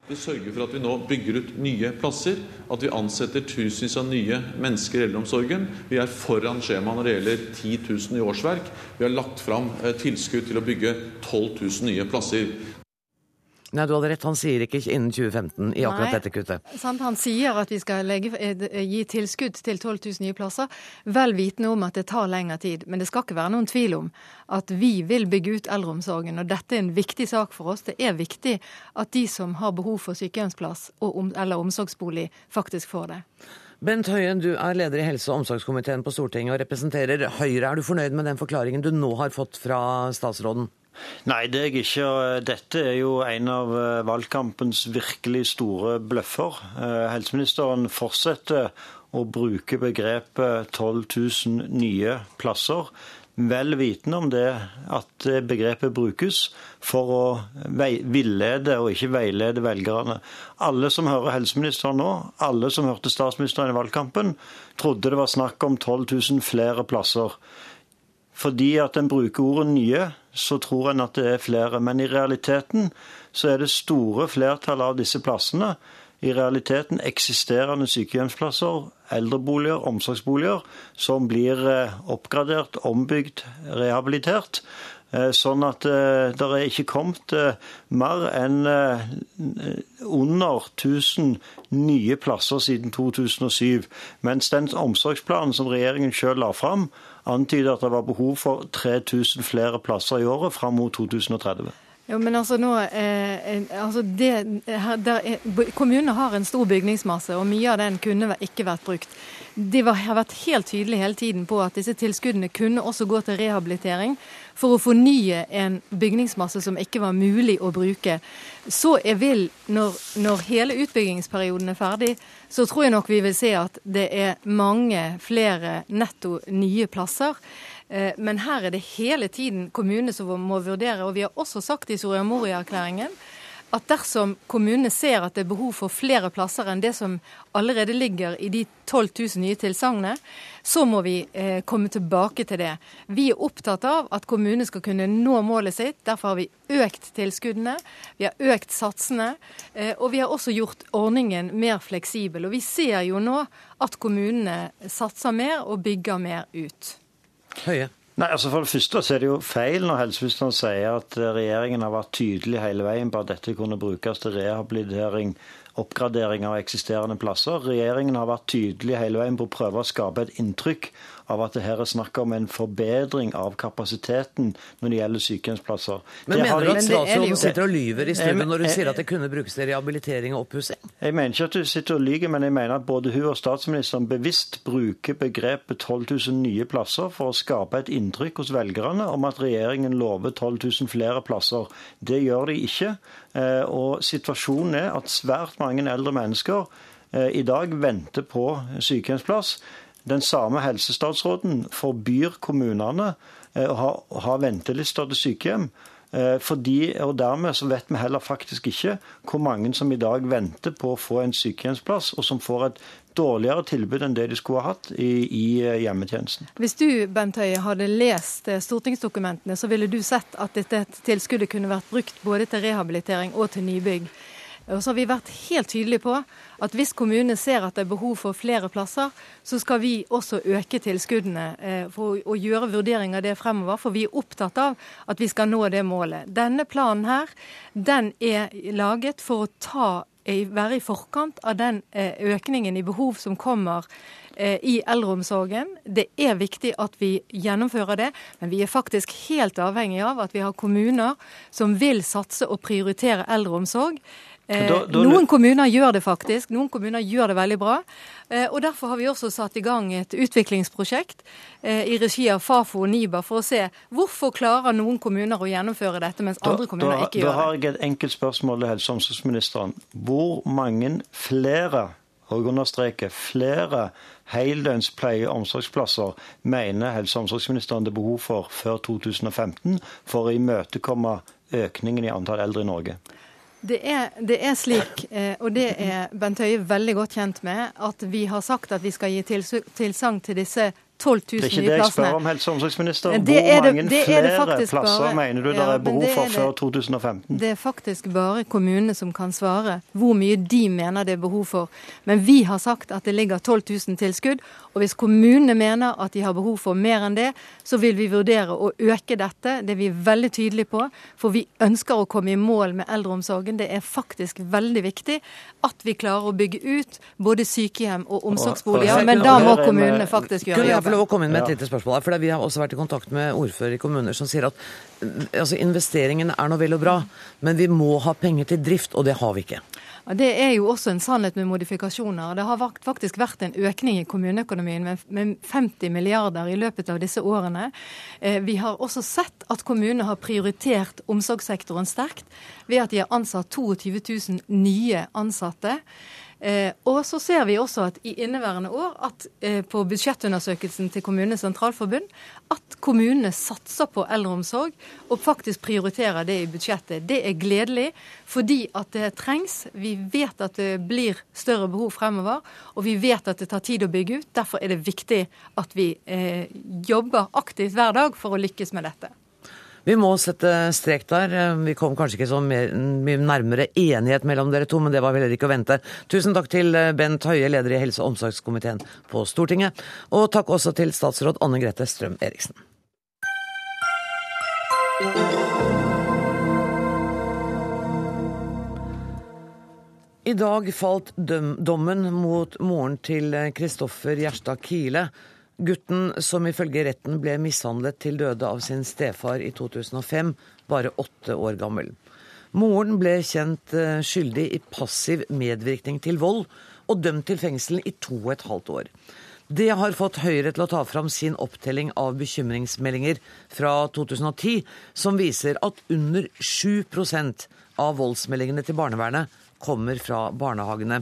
[SPEAKER 9] Vi sørger for at vi nå bygger ut nye plasser, at vi ansetter tusenvis av nye mennesker i eldreomsorgen. Vi er foran skjemaet når det gjelder 10 000 i årsverk. Vi har lagt fram eh, tilskudd til å bygge 12 000 nye plasser.
[SPEAKER 1] Nei, du hadde rett. Han sier ikke innen 2015 i akkurat Nei, dette kuttet.
[SPEAKER 8] Sant? Han sier at vi skal legge, eh, gi tilskudd til 12 000 nye plasser, vel vitende om at det tar lengre tid. Men det skal ikke være noen tvil om at vi vil bygge ut eldreomsorgen. Og dette er en viktig sak for oss. Det er viktig at de som har behov for sykehjemsplass eller omsorgsbolig, faktisk får det.
[SPEAKER 1] Bent Høien, du er leder i helse- og omsorgskomiteen på Stortinget og representerer Høyre. Er du fornøyd med den forklaringen du nå har fått fra statsråden?
[SPEAKER 10] Nei, det er jeg ikke. Dette er jo en av eh, valgkampens virkelig store bløffer. Eh, helseministeren fortsetter å bruke begrepet 12 000 nye plasser. Vel vitende om det at begrepet brukes for å villede og ikke veilede velgerne. Alle som hører helseministeren nå, alle som hørte statsministeren i valgkampen, trodde det var snakk om 12 000 flere plasser. Fordi at en bruker ordet nye, så tror en at det er flere. Men i realiteten så er det store flertallet av disse plassene i realiteten eksisterende sykehjemsplasser, eldreboliger, omsorgsboliger, som blir eh, oppgradert, ombygd, rehabilitert. Eh, sånn at det er ikke kommet mer enn under 1000 nye plasser siden 2007. Mens den omsorgsplanen som regjeringen selv la fram, antyder at det var behov for 3000 flere plasser i året fram mot 2030.
[SPEAKER 8] Jo, men altså nå, eh, altså det, her, der, Kommunene har en stor bygningsmasse, og mye av den kunne ikke vært brukt. De var, har vært helt tydelige hele tiden på at disse tilskuddene kunne også gå til rehabilitering for å fornye en bygningsmasse som ikke var mulig å bruke. Så jeg vil, når, når hele utbyggingsperioden er ferdig, så tror jeg nok vi vil se at det er mange flere netto nye plasser. Eh, men her er det hele tiden kommunene som må vurdere, og vi har også sagt i Soria Moria-erklæringen at dersom kommunene ser at det er behov for flere plasser enn det som allerede ligger i de 12 000 nye tilsagnene, så må vi eh, komme tilbake til det. Vi er opptatt av at kommunene skal kunne nå målet sitt. Derfor har vi økt tilskuddene, vi har økt satsene, eh, og vi har også gjort ordningen mer fleksibel. Og vi ser jo nå at kommunene satser mer og bygger mer ut.
[SPEAKER 1] Høie.
[SPEAKER 10] Nei, altså For det første så er det jo feil når helseministeren sier at eh, regjeringen har vært tydelig hele veien på at dette kunne brukes til rehabilitering, oppgradering av eksisterende plasser. Regjeringen har vært tydelig hele veien på å prøve å skape et inntrykk av at det her er snakk om en forbedring av kapasiteten når det gjelder sykehjemsplasser.
[SPEAKER 1] Men Mener du at statsråden sitter og lyver i stedet når hun sier at det kunne brukes til rehabilitering og oppussing?
[SPEAKER 10] Jeg mener ikke at du sitter og lyver, men jeg mener at både hun og statsministeren bevisst bruker begrepet 12 000 nye plasser for å skape et inntrykk hos velgerne om at regjeringen lover 12 000 flere plasser. Det gjør de ikke. Eh, og situasjonen er at svært mange eldre mennesker eh, i dag venter på sykehjemsplass. Den samme helsestatsråden forbyr kommunene eh, å ha, ha ventelister til sykehjem. Eh, fordi, og Dermed så vet vi heller faktisk ikke hvor mange som i dag venter på å få en sykehjemsplass, og som får et dårligere tilbud enn det de skulle ha hatt i, i eh, hjemmetjenesten.
[SPEAKER 8] Hvis du Bent Høie, hadde lest stortingsdokumentene, så ville du sett at dette tilskuddet kunne vært brukt både til rehabilitering og til nybygg. Og så har vi vært helt tydelige på at hvis kommunene ser at det er behov for flere plasser, så skal vi også øke tilskuddene eh, for å gjøre vurdering av det fremover. For vi er opptatt av at vi skal nå det målet. Denne planen her, den er laget for å ta, være i forkant av den eh, økningen i behov som kommer eh, i eldreomsorgen. Det er viktig at vi gjennomfører det, men vi er faktisk helt avhengig av at vi har kommuner som vil satse og prioritere eldreomsorg. Eh, da, da, noen kommuner gjør det faktisk, noen kommuner gjør det veldig bra. Eh, og Derfor har vi også satt i gang et utviklingsprosjekt eh, i regi av Fafo og NIBA for å se hvorfor klarer noen kommuner å gjennomføre dette, mens andre da, kommuner ikke gjør det.
[SPEAKER 10] Da har jeg et enkelt spørsmål til helse- og omsorgsministeren. Hvor mange flere og understreke flere heldøgns pleie- og omsorgsplasser mener helse- og omsorgsministeren det er behov for før 2015 for å imøtekomme økningen i antall eldre i Norge?
[SPEAKER 8] Det er, det er, slik, eh, og det er Bent Høie veldig godt kjent med, at vi har sagt at vi skal gi tilsagn til disse 12 000 nye plassene. Det er ikke det jeg spør
[SPEAKER 10] om, helse- og omsorgsminister. Hvor det, mange det flere plasser bare, mener du det er behov for før 2015?
[SPEAKER 8] Det er faktisk bare kommunene som kan svare hvor mye de mener det er behov for. Men vi har sagt at det ligger 12 000 tilskudd. Og hvis kommunene mener at de har behov for mer enn det, så vil vi vurdere å øke dette. Det er vi veldig tydelige på. For vi ønsker å komme i mål med eldreomsorgen. Det er faktisk veldig viktig at vi klarer å bygge ut både sykehjem og omsorgsboliger. Men da må kommunene faktisk gjøre jobben
[SPEAKER 1] få lov å komme inn med et lite spørsmål? For Vi har også vært i kontakt med ordfører i kommuner som sier at altså, investeringen er nå vel og bra, men vi må ha penger til drift, og det har vi ikke.
[SPEAKER 8] Det er jo også en sannhet med modifikasjoner. Det har faktisk vært en økning i kommuneøkonomien med 50 milliarder i løpet av disse årene. Eh, vi har også sett at kommunene har prioritert omsorgssektoren sterkt ved at de har ansatt 22 000 nye ansatte. Eh, og så ser vi også at i inneværende år at eh, på budsjettundersøkelsen til Kommunenes sentralforbund at kommunene satser på eldreomsorg og faktisk prioriterer det i budsjettet. Det er gledelig fordi at det trengs. Vi vet at det blir større behov fremover, og vi vet at det tar tid å bygge ut. Derfor er det viktig at vi eh, jobber aktivt hver dag for å lykkes med dette.
[SPEAKER 1] Vi må sette strek der. Vi kom kanskje ikke så mye nærmere enighet mellom dere to, men det var vel heller ikke å vente. Tusen takk til Bent Høie, leder i helse- og omsorgskomiteen på Stortinget. Og takk også til statsråd Anne Grete Strøm Eriksen. I dag falt dommen mot moren til Kristoffer Gjerstad Kile. Gutten som ifølge retten ble mishandlet til døde av sin stefar i 2005, bare åtte år gammel. Moren ble kjent eh, skyldig i passiv medvirkning til vold, og dømt til fengsel i to og et halvt år. Det har fått Høyre til å ta fram sin opptelling av bekymringsmeldinger fra 2010, som viser at under 7% av voldsmeldingene til barnevernet kommer fra barnehagene.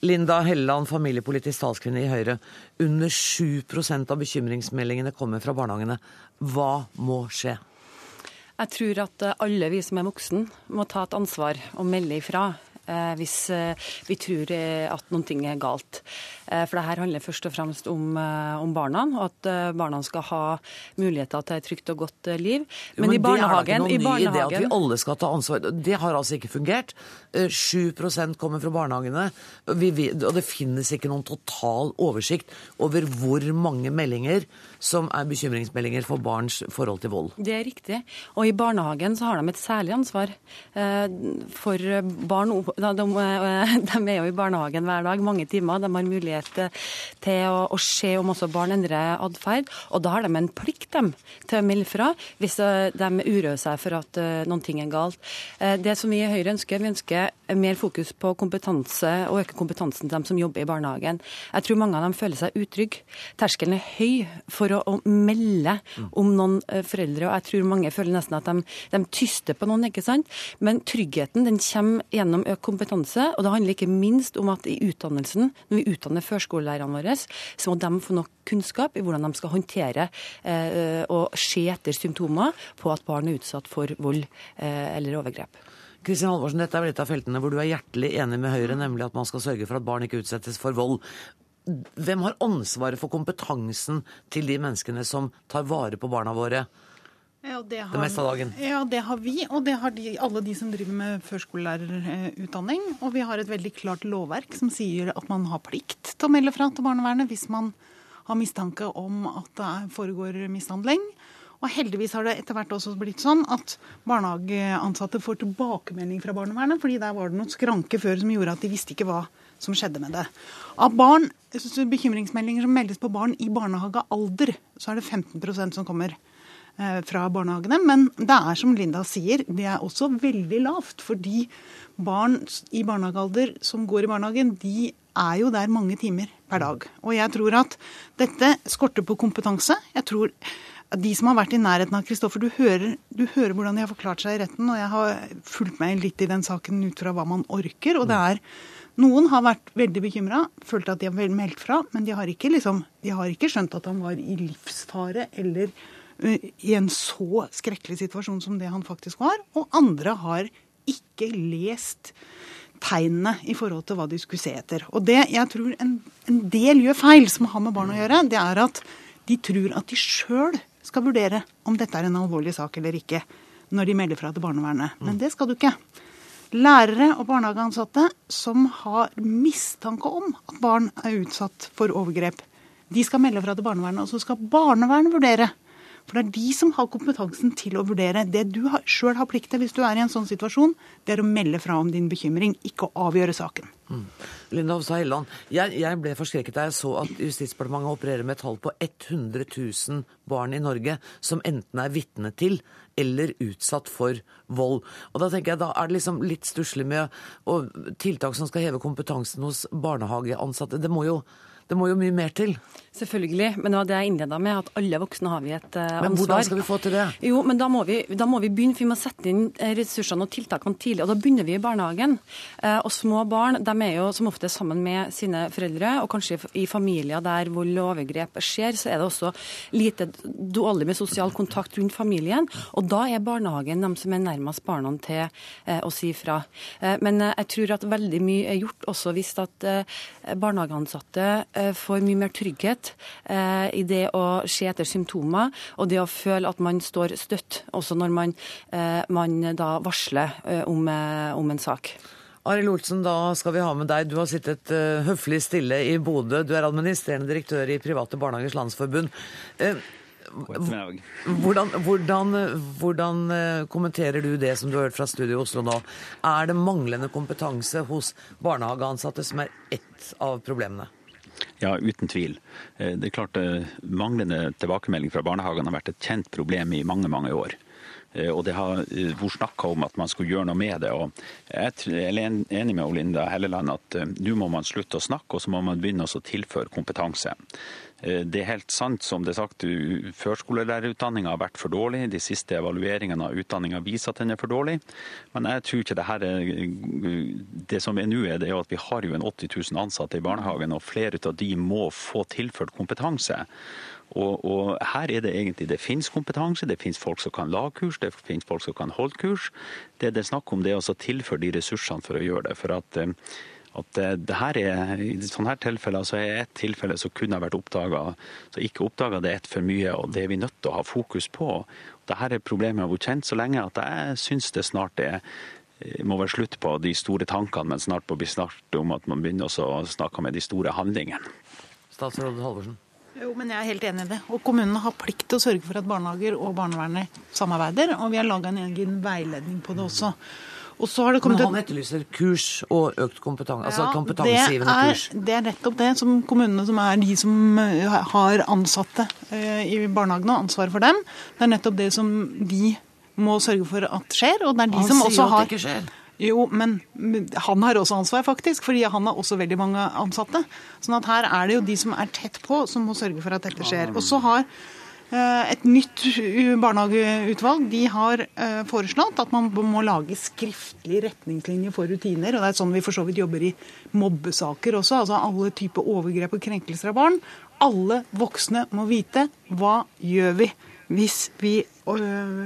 [SPEAKER 1] Linda Helleland, familiepolitisk talskvinne i Høyre. Under 7% av bekymringsmeldingene kommer fra barnehagene. Hva må skje?
[SPEAKER 11] Jeg tror at alle vi som er voksen må ta et ansvar og melde ifra. Eh, hvis eh, vi tror at noen ting er galt. For det her handler først og fremst om, om, barna, og at barna skal ha muligheter til et trygt og godt liv.
[SPEAKER 1] Men, men i barnehagen Det er da ikke noen ny idé at vi alle skal ta ansvar. Det har altså ikke fungert. 7% kommer fra barnehagene, og det finnes ikke noen total oversikt over hvor mange meldinger som er bekymringsmeldinger for barns forhold til vold.
[SPEAKER 11] Det er riktig. Og i barnehagen så har de et særlig ansvar for barn de, de, er jo i barnehagen hver dag, mange timer. De har mulighet til å, å se om også barn endrer atferd. Og da har de en plikt dem, til å melde fra hvis eh, de uroer seg for at noen ting er galt. Det som vi i Høyre ønsker, vi ønsker mer fokus på kompetanse og øke kompetansen til dem som jobber i barnehagen. Jeg tror mange av dem føler seg utrygge. Terskelen er høy for å, å melde om noen foreldre, og jeg tror mange føler nesten at de, de tyster på noen, ikke sant. Men tryggheten den kommer gjennom økt kompetanse. Og det handler ikke minst om at i utdannelsen, når vi utdanner førskolelærerne våre, så må de få nok kunnskap i hvordan de skal håndtere eh, og se etter symptomer på at barn er utsatt for vold eh, eller overgrep.
[SPEAKER 1] Kristin Halvorsen, dette er vel et av feltene hvor du er hjertelig enig med Høyre, nemlig at man skal sørge for at barn ikke utsettes for vold. Hvem har ansvaret for kompetansen til de menneskene som tar vare på barna våre?
[SPEAKER 12] Ja, det, har,
[SPEAKER 1] det meste av dagen?
[SPEAKER 12] Ja, det har vi, og det har de, alle de som driver med førskolelærerutdanning. Og vi har et veldig klart lovverk som sier at man har plikt til å melde fra til barnevernet hvis man har mistanke om at det foregår mishandling. Og heldigvis har det etter hvert også blitt sånn at barnehageansatte får tilbakemelding fra barnevernet, fordi der var det noen skranker før som gjorde at de visste ikke hva som skjedde med det. Av barn, bekymringsmeldinger som meldes på barn i barnehagealder, så er det 15% som kommer fra barnehagene. Men det er som Linda sier, det er også veldig lavt. Fordi barn i barnehagealder som går i barnehagen, de er jo der mange timer per dag. Og jeg tror at dette skorter på kompetanse. Jeg tror de som har vært i nærheten av Kristoffer, du hører, du hører hvordan de har forklart seg i retten, og jeg har fulgt meg litt i den saken ut fra hva man orker. og det er noen har vært veldig bekymra, følt at de har meldt fra, men de har, ikke, liksom, de har ikke skjønt at han var i livsfare eller i en så skrekkelig situasjon som det han faktisk var. Og andre har ikke lest tegnene i forhold til hva de skulle se etter. Og det jeg tror en, en del gjør feil, som har med barn å gjøre, det er at de tror at de sjøl skal vurdere om dette er en alvorlig sak eller ikke, når de melder fra til barnevernet. Men det skal du ikke. Lærere og barnehageansatte som har mistanke om at barn er utsatt for overgrep, de skal melde fra til barnevernet, og så skal barnevernet vurdere for det er de som har kompetansen til å vurdere. Det du sjøl har plikt til hvis du er i en sånn situasjon, det er å melde fra om din bekymring, ikke å avgjøre saken. Mm.
[SPEAKER 1] Linda Hofstad Helleland, jeg, jeg, ble forskrekket da jeg så at Justisdepartementet opererer med et tall på 100 000 barn i Norge som enten er vitne til eller utsatt for vold. Og Da tenker jeg da er det liksom litt stusslig med tiltak som skal heve kompetansen hos barnehageansatte. Det må jo det må jo mye mer til?
[SPEAKER 11] Selvfølgelig, men det var det jeg innleda med, at alle voksne har vi et ansvar.
[SPEAKER 1] Men hvordan skal vi få til det?
[SPEAKER 11] Jo, men da må, vi, da må vi begynne, for vi må sette inn eh, ressursene og tiltakene tidlig. Og da begynner vi i barnehagen. Uh, og små barn de er jo som ofte sammen med sine foreldre, og kanskje i familier der vold og overgrep skjer, så er det også lite dårlig med sosial kontakt rundt familien. Og da er barnehagen de som er nærmest barna til å si fra. men jeg tror at veldig mye er gjort også hvis at barnehageansatte eh, får mye mer trygghet eh, i det å se etter symptomer, og det å føle at man står støtt, også når man, eh, man da varsler eh, om, eh, om en sak.
[SPEAKER 1] Arild Olsen, da skal vi ha med deg. Du har sittet uh, høflig stille i Bodø. Du er administrerende direktør i Private Barnehagers Landsforbund. Uh, hvordan, hvordan, hvordan, kommenterer du det som du har hørt fra Studio i Oslo nå? Er det manglende kompetanse hos barnehageansatte som er ett av problemene?
[SPEAKER 13] Ja, uten tvil. Det er klart Manglende tilbakemelding fra barnehagene har vært et kjent problem i mange mange år. Eh, og det har eh, vært snakka om at man skulle gjøre noe med det. og Jeg er enig med Olinda Helleland at eh, nå må man slutte å snakke, og så må man begynne å tilføre kompetanse. Det er helt sant som det er sagt, førskolelærerutdanninga har vært for dårlig. De siste evalueringene av utdanninga viser at den er for dårlig. Men jeg tror ikke det her er Det som er nå, er det at vi har jo en 80 000 ansatte i barnehagen, og flere av de må få tilført kompetanse. Og, og, her er det egentlig det finnes kompetanse, det finnes folk som kan lage kurs, det finnes folk som kan holde kurs. Det det er snakk om, det er å tilføre de ressursene for å gjøre det. For at, eh, at eh, det her er, I sånne her tilfeller så er ett tilfelle som kunne ha vært oppdaga, så ikke oppdaga det ett for mye. og Det er vi nødt til å ha fokus på. Dette er problemet har vært kjent så lenge at jeg syns det snart er eh, må være slutt på de store tankene, men snart må bli snart om at man begynner å snakke med de store handlingene.
[SPEAKER 1] Statsråd Halvorsen.
[SPEAKER 12] Jo, men Jeg er helt enig i det. Og Kommunene har plikt til å sørge for at barnehager og barnevernet samarbeider. Og vi har laga en egen veiledning på det også.
[SPEAKER 1] Men han etterlyser kurs og økt kompetanse, altså ja, kompetansegivende kurs?
[SPEAKER 12] Det er nettopp det som kommunene, som er de som eh, har ansatte eh, i barnehagene og ansvaret for dem, det er nettopp det som de må sørge for at skjer. Og det er de han som også har Han sier at det ikke skjer. Jo, men han har også ansvar, faktisk, fordi han har også veldig mange ansatte. Sånn at her er det jo de som er tett på, som må sørge for at dette skjer. Og så har eh, et nytt barnehageutvalg de har eh, foreslått at man må lage skriftlige retningslinjer for rutiner. og Det er sånn vi for så vidt jobber i mobbesaker også. altså Alle typer overgrep og krenkelser av barn. Alle voksne må vite hva gjør vi hvis vi øh,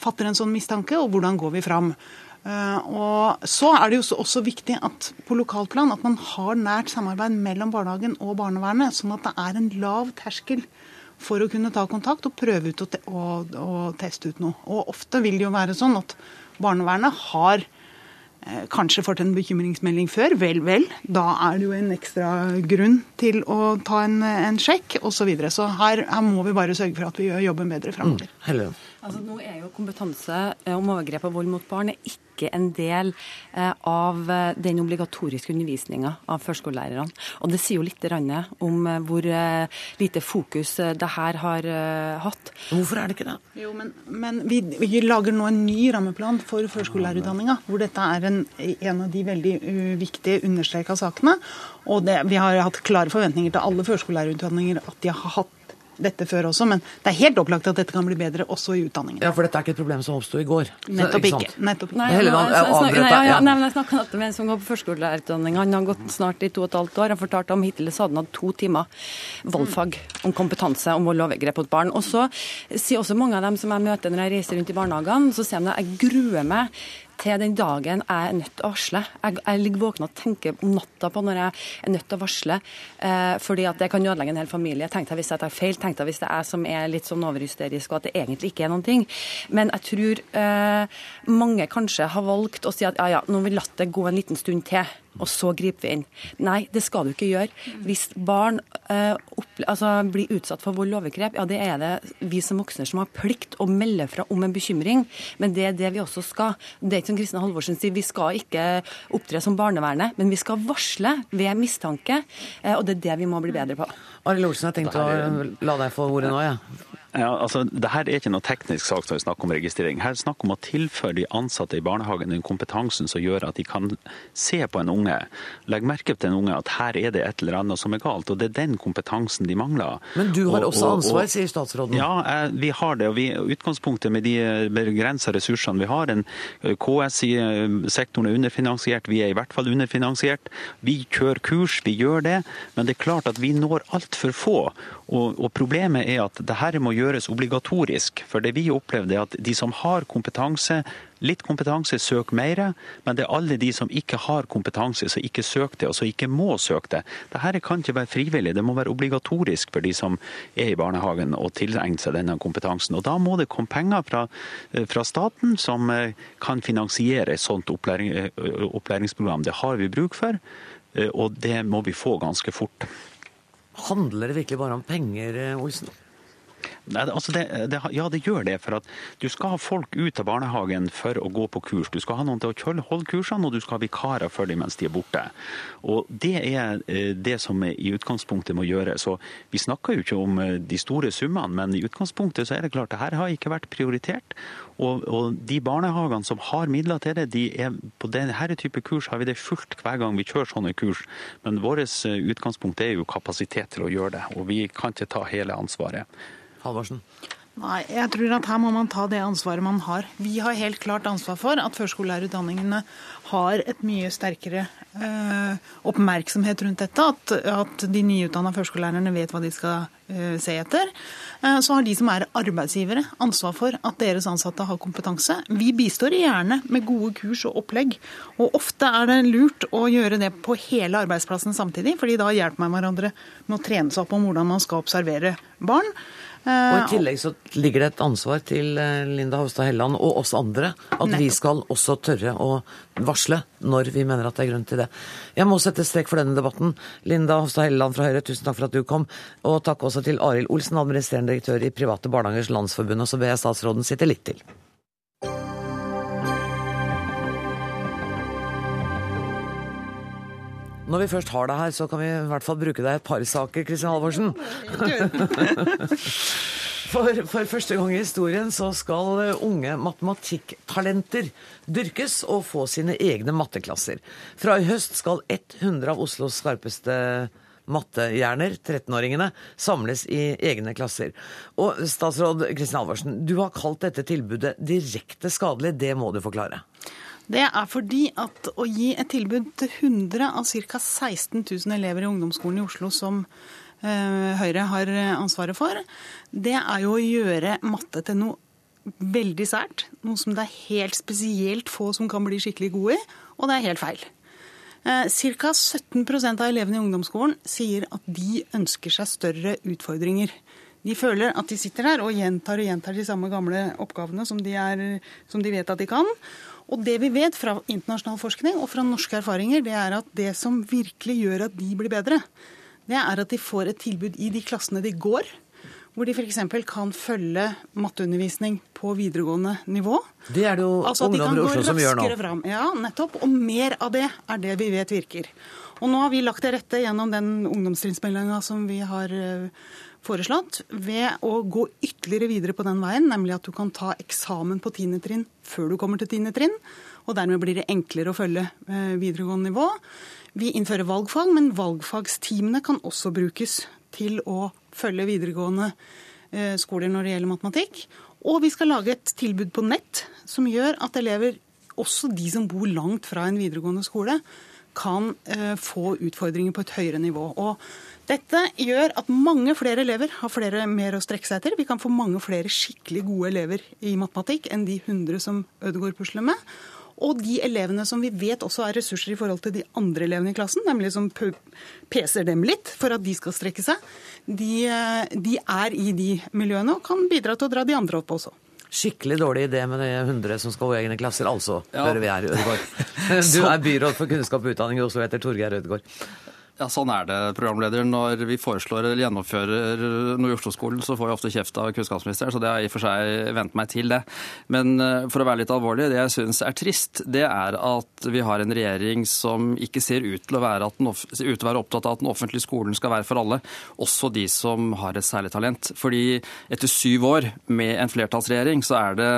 [SPEAKER 12] fatter en sånn mistanke, og hvordan går vi fram. Eh, og Så er det jo også viktig at på lokalplan at man har nært samarbeid mellom barnehagen og barnevernet, sånn at det er en lav terskel for å kunne ta kontakt og prøve ut og, te og, og teste ut noe. Og Ofte vil det jo være sånn at barnevernet har eh, kanskje fått en bekymringsmelding før. Vel, vel. Da er det jo en ekstra grunn til å ta en, en sjekk osv. Så, videre. så her, her, må vi bare sørge for at vi gjør jobben bedre framover.
[SPEAKER 1] Mm.
[SPEAKER 11] Altså, nå er jo kompetanse om overgrep og vold mot barn ikke ikke en del eh, av eh, den obligatoriske undervisninga av førskolelærerne. Og det sier jo litt om eh, hvor lite fokus det her har hatt.
[SPEAKER 1] Hvorfor er det ikke det?
[SPEAKER 12] Jo, men, men vi, vi, lager nå en ny rammeplan for førskolelærerutdanninga, hvor dette er en, en av de veldig viktige understreka sakene. Og det, vi har hatt klare forventninger til alle førskolelærerutdanninger at de har hatt dette før også, men det er helt opplagt at dette kan bli bedre også i utdanningen.
[SPEAKER 1] Ja, For dette er ikke et problem som oppsto i går?
[SPEAKER 12] Nettopp ikke. Nettopp
[SPEAKER 11] ikke. Nei, Helleland, jeg, jeg, nei, ja, nei, men jeg snakka med en som går på førskolelærerutdanning. Han har gått snart i to og et halvt år. Han fortalte om hittil så hadde han hatt to timer valgfag om kompetanse om vold og overgrep mot barn. Og så sier også mange av dem som jeg møter når jeg reiser rundt i barnehagene, så sier de at jeg gruer meg til den dagen jeg er nødt til å varsle. Jeg, jeg ligger våken og tenker om natta på når jeg er nødt til å varsle, eh, fordi at det kan ødelegge en hel familie. Tenk deg hvis jeg tar feil, tenk deg hvis det er som er litt sånn overhysterisk, og at det egentlig ikke er noen ting. Men jeg tror eh, mange kanskje har valgt å si at ja, ja, nå vil vi latt det gå en liten stund til og så griper vi inn. Nei, det skal du ikke gjøre. Hvis barn eh, altså, blir utsatt for vold og overgrep, ja, det er det vi som voksne som har plikt å melde fra om en bekymring. Men det er det vi også skal. Det er ikke som Kristin Halvorsen sier, vi skal ikke opptre som barnevernet, men vi skal varsle ved mistanke. Eh, og det er det vi må bli bedre på.
[SPEAKER 1] Arild Olsen, jeg tenkte å la deg få ordet nå, jeg. Ja.
[SPEAKER 13] Ja, altså, det her er ikke noe teknisk sak som vi snakker om registrering. Her er det snakk om å tilføre de ansatte i barnehagen den kompetansen som gjør at de kan se på en unge, legge merke til en unge at her er det et eller annet som er galt. og Det er den kompetansen de mangler.
[SPEAKER 1] Men du har og, også ansvar, og, og, sier statsråden.
[SPEAKER 13] Ja, vi har det. og vi, Utgangspunktet med de begrensa ressursene vi har, en KS i eh, sektoren er underfinansiert, vi er i hvert fall underfinansiert. Vi kjører kurs, vi gjør det, men det er klart at vi når altfor få. Og, og Problemet er at dette må gjøres obligatorisk. For det vi opplevde er at de som har kompetanse, litt kompetanse, søker mer. Men det er alle de som ikke har kompetanse, som ikke søker det, og som ikke må søke det. Dette kan ikke være frivillig, det må være obligatorisk for de som er i barnehagen og tilegner seg denne kompetansen. Og Da må det komme penger fra, fra staten som eh, kan finansiere et sånt opplæring, eh, opplæringsprogram. Det har vi bruk for, eh, og det må vi få ganske fort.
[SPEAKER 1] Handler det virkelig bare om penger, eh, Olsen?
[SPEAKER 13] Nei, altså det, det, ja, det gjør det. For at du skal ha folk ut av barnehagen for å gå på kurs. Du skal ha noen til å holde kursene, og du skal ha vikarer for dem mens de er borte. Og Det er eh, det som i utgangspunktet må gjøres. Så vi snakker jo ikke om eh, de store summene, men i utgangspunktet så er det klart det her har ikke vært prioritert. Og, og de barnehagene som har midler til det, de er, på denne type kurs har vi det fullt hver gang vi kjører sånne kurs. Men vårt eh, utgangspunkt er jo kapasitet til å gjøre det, og vi kan ikke ta hele ansvaret.
[SPEAKER 1] Halvorsen?
[SPEAKER 12] Nei, jeg tror at her må man ta det ansvaret man har. Vi har helt klart ansvar for at førskolelærerutdanningene har et mye sterkere eh, oppmerksomhet rundt dette. At, at de nyutdanna førskolelærerne vet hva de skal eh, se etter. Eh, så har de som er arbeidsgivere ansvar for at deres ansatte har kompetanse. Vi bistår gjerne med gode kurs og opplegg. Og ofte er det lurt å gjøre det på hele arbeidsplassen samtidig, fordi da hjelper man hverandre med å trene seg opp om hvordan man skal observere barn.
[SPEAKER 1] Og I eh, tillegg så ligger det et ansvar til eh, Linda Hofstad Helleland og oss andre at Nettopp. vi skal også tørre å varsle når vi mener at det er grunn til det. Jeg må sette strek for denne debatten. Linda Hofstad Helleland fra Høyre, tusen takk for at du kom. Og takk også til Arild Olsen, administrerende direktør i Private Barnehagers Landsforbund. Og så ber jeg statsråden sitte litt til. Når vi først har deg her, så kan vi i hvert fall bruke deg et par saker, Kristin Halvorsen. For, for, første gang i historien så skal unge matematikktalenter dyrkes og få sine egne matteklasser. Fra i høst skal 100 av Oslos skarpeste mattehjerner, 13-åringene, samles i egne klasser. Og statsråd Kristin Halvorsen, du har kalt dette tilbudet direkte skadelig. Det må du forklare.
[SPEAKER 12] Det er fordi at å gi et tilbud til 100 av ca. 16 000 elever i ungdomsskolen i Oslo som uh, Høyre har ansvaret for, det er jo å gjøre matte til noe veldig sært. Noe som det er helt spesielt få som kan bli skikkelig gode i, og det er helt feil. Uh, ca. 17% av elevene i ungdomsskolen sier at de ønsker seg større utfordringer. De føler at de sitter der og gjentar og gjentar de samme gamle oppgavene som de, er, som de vet at de kan. Og det vi vet fra internasjonal forskning og fra norske erfaringer, det er at det som virkelig gjør at de blir bedre, det er at de får et tilbud i de klassene de går, hvor de f.eks. kan følge matteundervisning på videregående nivå.
[SPEAKER 1] Det er det jo altså ungdommer i Oslo som gjør nå.
[SPEAKER 12] Fram. Ja, nettopp. Og mer av det er det vi vet virker. Og nå har vi lagt til rette gjennom den ungdomstrinnsmeldinga som vi har uh, foreslått ved å gå ytterligere videre på den veien, nemlig at du kan ta eksamen på 10. trinn før du kommer til 10. trinn. Og dermed blir det enklere å følge eh, videregående nivå. Vi innfører valgfag, men valgfagstimene kan også brukes til å følge videregående eh, skoler når det gjelder matematikk. Og vi skal lage et tilbud på nett som gjør at elever, også de som bor langt fra en videregående skole, kan eh, få utfordringer på et høyere nivå. Og dette gjør at mange flere elever har flere mer å strekke seg etter. Vi kan få mange flere skikkelig gode elever i matematikk enn de 100 som Ødegaard pusler med. Og de elevene som vi vet også er ressurser i forhold til de andre elevene i klassen, nemlig som peser dem litt for at de skal strekke seg, de, de er i de miljøene og kan bidra til å dra de andre opp også.
[SPEAKER 1] Skikkelig dårlig idé med de 100 som skal gå i egne klasser, altså, ja. hører vi her, Ødegaard. Du er byråd for kunnskap og utdanning i Oslo, heter Torgeir Ødegaard.
[SPEAKER 14] Ja, Sånn er det, programleder. Når vi foreslår eller gjennomfører noe i Oslo-skolen, så får vi ofte kjeft av kunnskapsministeren, så det har i og for seg vent meg til det. Men eh, for å være litt alvorlig, det jeg syns er trist, det er at vi har en regjering som ikke ser ut til å være, den, til å være opptatt av at den offentlige skolen skal være for alle, også de som har et særlig talent. Fordi etter syv år med en flertallsregjering, så er det,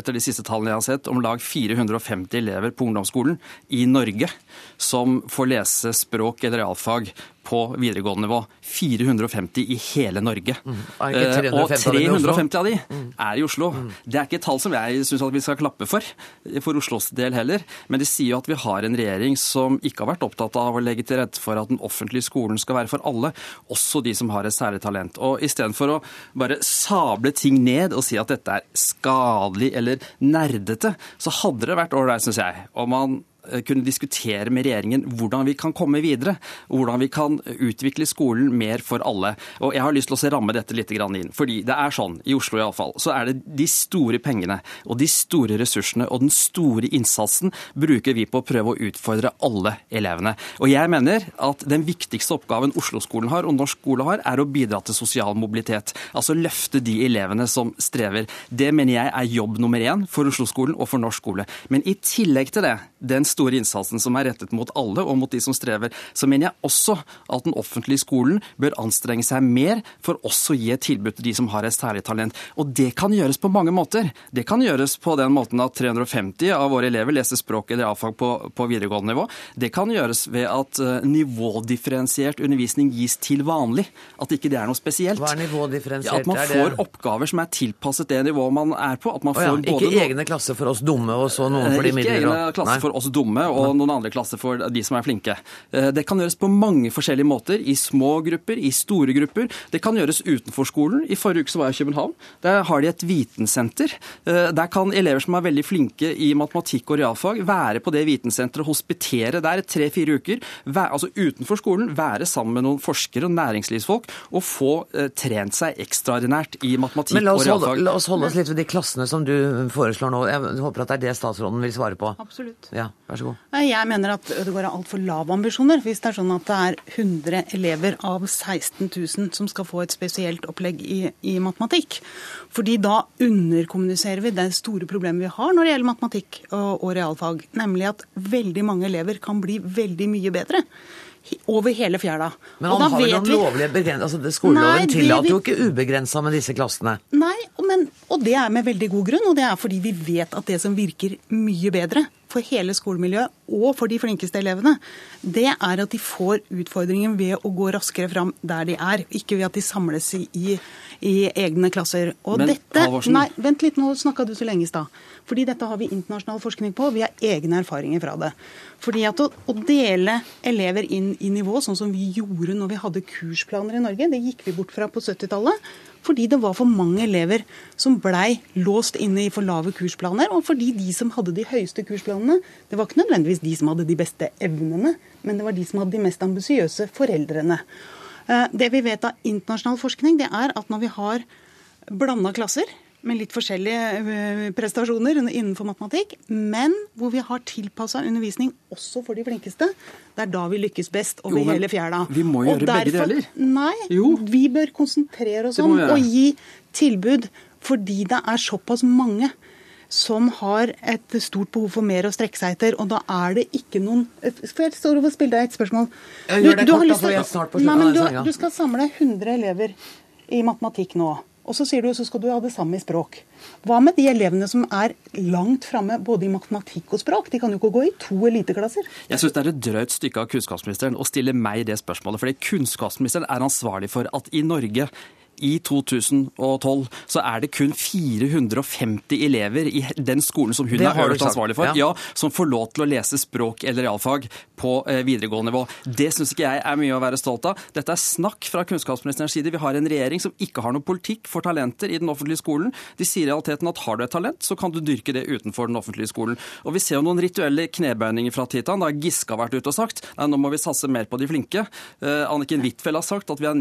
[SPEAKER 14] etter de siste tallene jeg har sett, om lag 450 elever på ungdomsskolen i Norge som får lese språk eller realfag på videregående nivå. 450 i hele Norge.
[SPEAKER 1] Mm.
[SPEAKER 14] Eh, Og
[SPEAKER 1] 350 av dem i Oslo?
[SPEAKER 14] 350 av de er i Oslo. Det er ikke et tall som jeg syns vi skal klappe for, for Oslos del heller. Men det sier jo at vi har en regjering som ikke har vært opptatt av å legge til rette for at den offentlige skolen skal være for alle, også de som har et særlig talent. Og istedenfor å bare sable ting ned og si at dette er skadelig eller nerdete, så hadde det vært ålreit, syns jeg, om man kunne diskutere med regjeringen hvordan vi kan komme videre, og hvordan vi kan utvikle skolen mer for alle. Og Jeg har lyst til å ramme dette litt inn. fordi det er sånn, i Oslo iallfall, så er det de store pengene og de store ressursene og den store innsatsen bruker vi på å prøve å utfordre alle elevene. Og jeg mener at den viktigste oppgaven Oslo-skolen har, og norsk skole har, er å bidra til sosial mobilitet. Altså løfte de elevene som strever. Det mener jeg er jobb nummer én for Oslo-skolen og for norsk skole. Men i tillegg til det, den store innsatsen som er rettet mot alle og mot de som strever, så mener jeg også at den offentlige skolen bør anstrenge seg mer for også å gi et tilbud til de som har et særlig talent. Og det kan gjøres på mange måter. Det kan gjøres på den måten at 350 av våre elever leser språk eller A-fag på, på videregående nivå. Det kan gjøres ved at eh, nivådifferensiert undervisning gis til vanlig. At ikke det er noe spesielt.
[SPEAKER 1] Hva er nivådifferensiert?
[SPEAKER 14] Ja, at man får oppgaver som er tilpasset det nivået man er på. At man
[SPEAKER 1] Å ja, ikke
[SPEAKER 14] både
[SPEAKER 1] egne klasser for oss dumme og så noen for de
[SPEAKER 14] ikke egne klasser for oss dumme og noen andre klasser for de som er flinke. Eh, Det kan gjøres på mange forskjellige måter. I små grupper, i store grupper. Det kan gjøres utenfor skolen. I forrige uke så var jeg i København. Der har de et vitensenter. Eh, Der kan elever som er veldig flinke i matematikk og realfag, være på det vitensenteret og hospitere der tre-fire uker. Være, Altså utenfor skolen, være sammen med noen forskere og næringslivsfolk og få eh, trent seg ekstraordinært i matematikk og
[SPEAKER 1] realfag. holde, la oss holde oss litt ved de klassene som du foreslår nå. Jeg håper at det er det statsråden vil svare på.
[SPEAKER 12] Absolutt.
[SPEAKER 1] Ja, vær så god.
[SPEAKER 12] Jeg mener at Ødegaard har altfor lave ambisjoner. Hvis det er sånn at det er 100 elever av 16 000 som skal få et spesielt opplegg i, i matematikk. Fordi da underkommuniserer vi det store problemet vi har når det gjelder matematikk og, og realfag. Nemlig at veldig mange elever kan bli veldig mye bedre. Over hele fjæra.
[SPEAKER 1] Men han har vel noen
[SPEAKER 12] vi-
[SPEAKER 1] lovlige begrensinger? Altså, skoleloven tillater
[SPEAKER 12] vi-
[SPEAKER 1] jo ikke ubegrensa med disse klassene.
[SPEAKER 12] Nei, men, og det er med veldig god grunn. Og det er fordi vi vet at det som virker mye bedre for hele skolemiljøet og for de flinkeste elevene, det er at de får utfordringen ved å gå raskere fram der de er, ikke ved at de samles i, i, egne klasser. Og
[SPEAKER 14] Men,
[SPEAKER 12] dette, nei, vent litt, nå snakka du så lenge i stad. Fordi dette har vi internasjonal forskning på, og vi har egne erfaringer fra det. Fordi at å, å dele elever inn i nivå, sånn som vi gjorde når vi hadde kursplaner i Norge, det gikk vi bort fra på 70-tallet. Fordi det var for mange elever som blei låst inne i for lave kursplaner. Og fordi de som hadde de høyeste kursplanene, det var ikke nødvendigvis de som hadde de beste evnene, men det var de som hadde de mest ambisiøse foreldrene. Eh, Det vi vet av internasjonal forskning, det er at når vi har blanda klasser med litt forskjellige eh, prestasjoner innenfor matematikk, men hvor vi har tilpassa undervisning også for de flinkeste, det er da vi lykkes best over
[SPEAKER 14] Jo,
[SPEAKER 12] hele fjæra.
[SPEAKER 14] vi må gjøre begge deler.
[SPEAKER 12] Nei, vi bør konsentrere oss om å gi tilbud fordi det er såpass mange som har et stort behov for mer å strekke seg etter, og da er det ikke noen Skal jeg stå og stille deg et spørsmål?
[SPEAKER 1] Gjør det kort,
[SPEAKER 12] lyst
[SPEAKER 1] for slutten
[SPEAKER 12] Nei, du, du skal samle 100 elever i matematikk nå. Og så sier du så skal du ha det samme i språk. Hva med de elevene som er langt framme både i matematikk og språk? De kan jo ikke gå i to eliteklasser.
[SPEAKER 14] Jeg syns det er et drøyt stykke av kunnskapsministeren å stille meg det spørsmålet. Fordi kunnskapsministeren er ansvarlig for at i Norge i 2012 så er det kun 450 elever i den skolen som hun
[SPEAKER 1] Det
[SPEAKER 14] er øverst ansvarlig for,
[SPEAKER 1] ja.
[SPEAKER 14] ja, som får lov til å lese språk eller realfag på eh, videregående nivå. Det syns ikke jeg er mye å være stolt av. Dette er snakk fra kunnskapsministerens side. Vi har en regjering som ikke har noen politikk for talenter i den offentlige skolen. De sier i realiteten at har du et talent, så kan du dyrke det utenfor den offentlige skolen. Og vi ser jo noen rituelle knebøyninger fra Titan. Da Giske har vært ute og sagt nei, nå må vi satse mer på de flinke. Eh, Anniken Huitfeldt har sagt at, vi har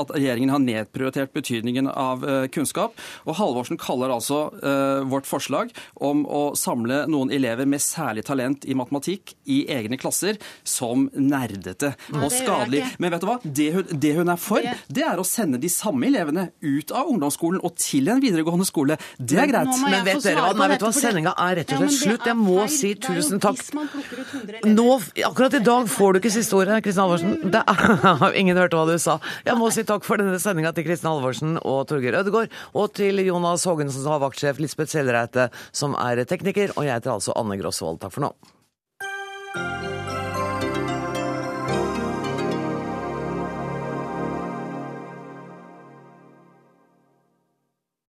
[SPEAKER 14] at regjeringen har nedprioritert betydningen av eh, kunnskap. Og Halvorsen kaller altså eh, vårt forslag om å samle noen elever med særlig talent i matematikk i egne klasser som nerdete og skadelig. Men vet du hva? Det hun, det hun er for, det er å sende de samme elevene ut av ungdomsskolen og til en videregående skole. Det er greit.
[SPEAKER 1] Men vet dere hva, Nei, vet du hva? sendinga er rett og slett slutt. Jeg må si tusen takk. Nå, akkurat i dag får du ikke siste ordet, Kristin Halvorsen. Det er, ingen hørte hva du sa. Jeg må si takk for denne sendinga til Kristin Halvorsen og Torgeir Ødegaard, og til Jonas Hågensen som har vaktsjef, Lisbeth Selreite, som er tekniker, og jeg heter altså Anne Grosvold. Takk for nå.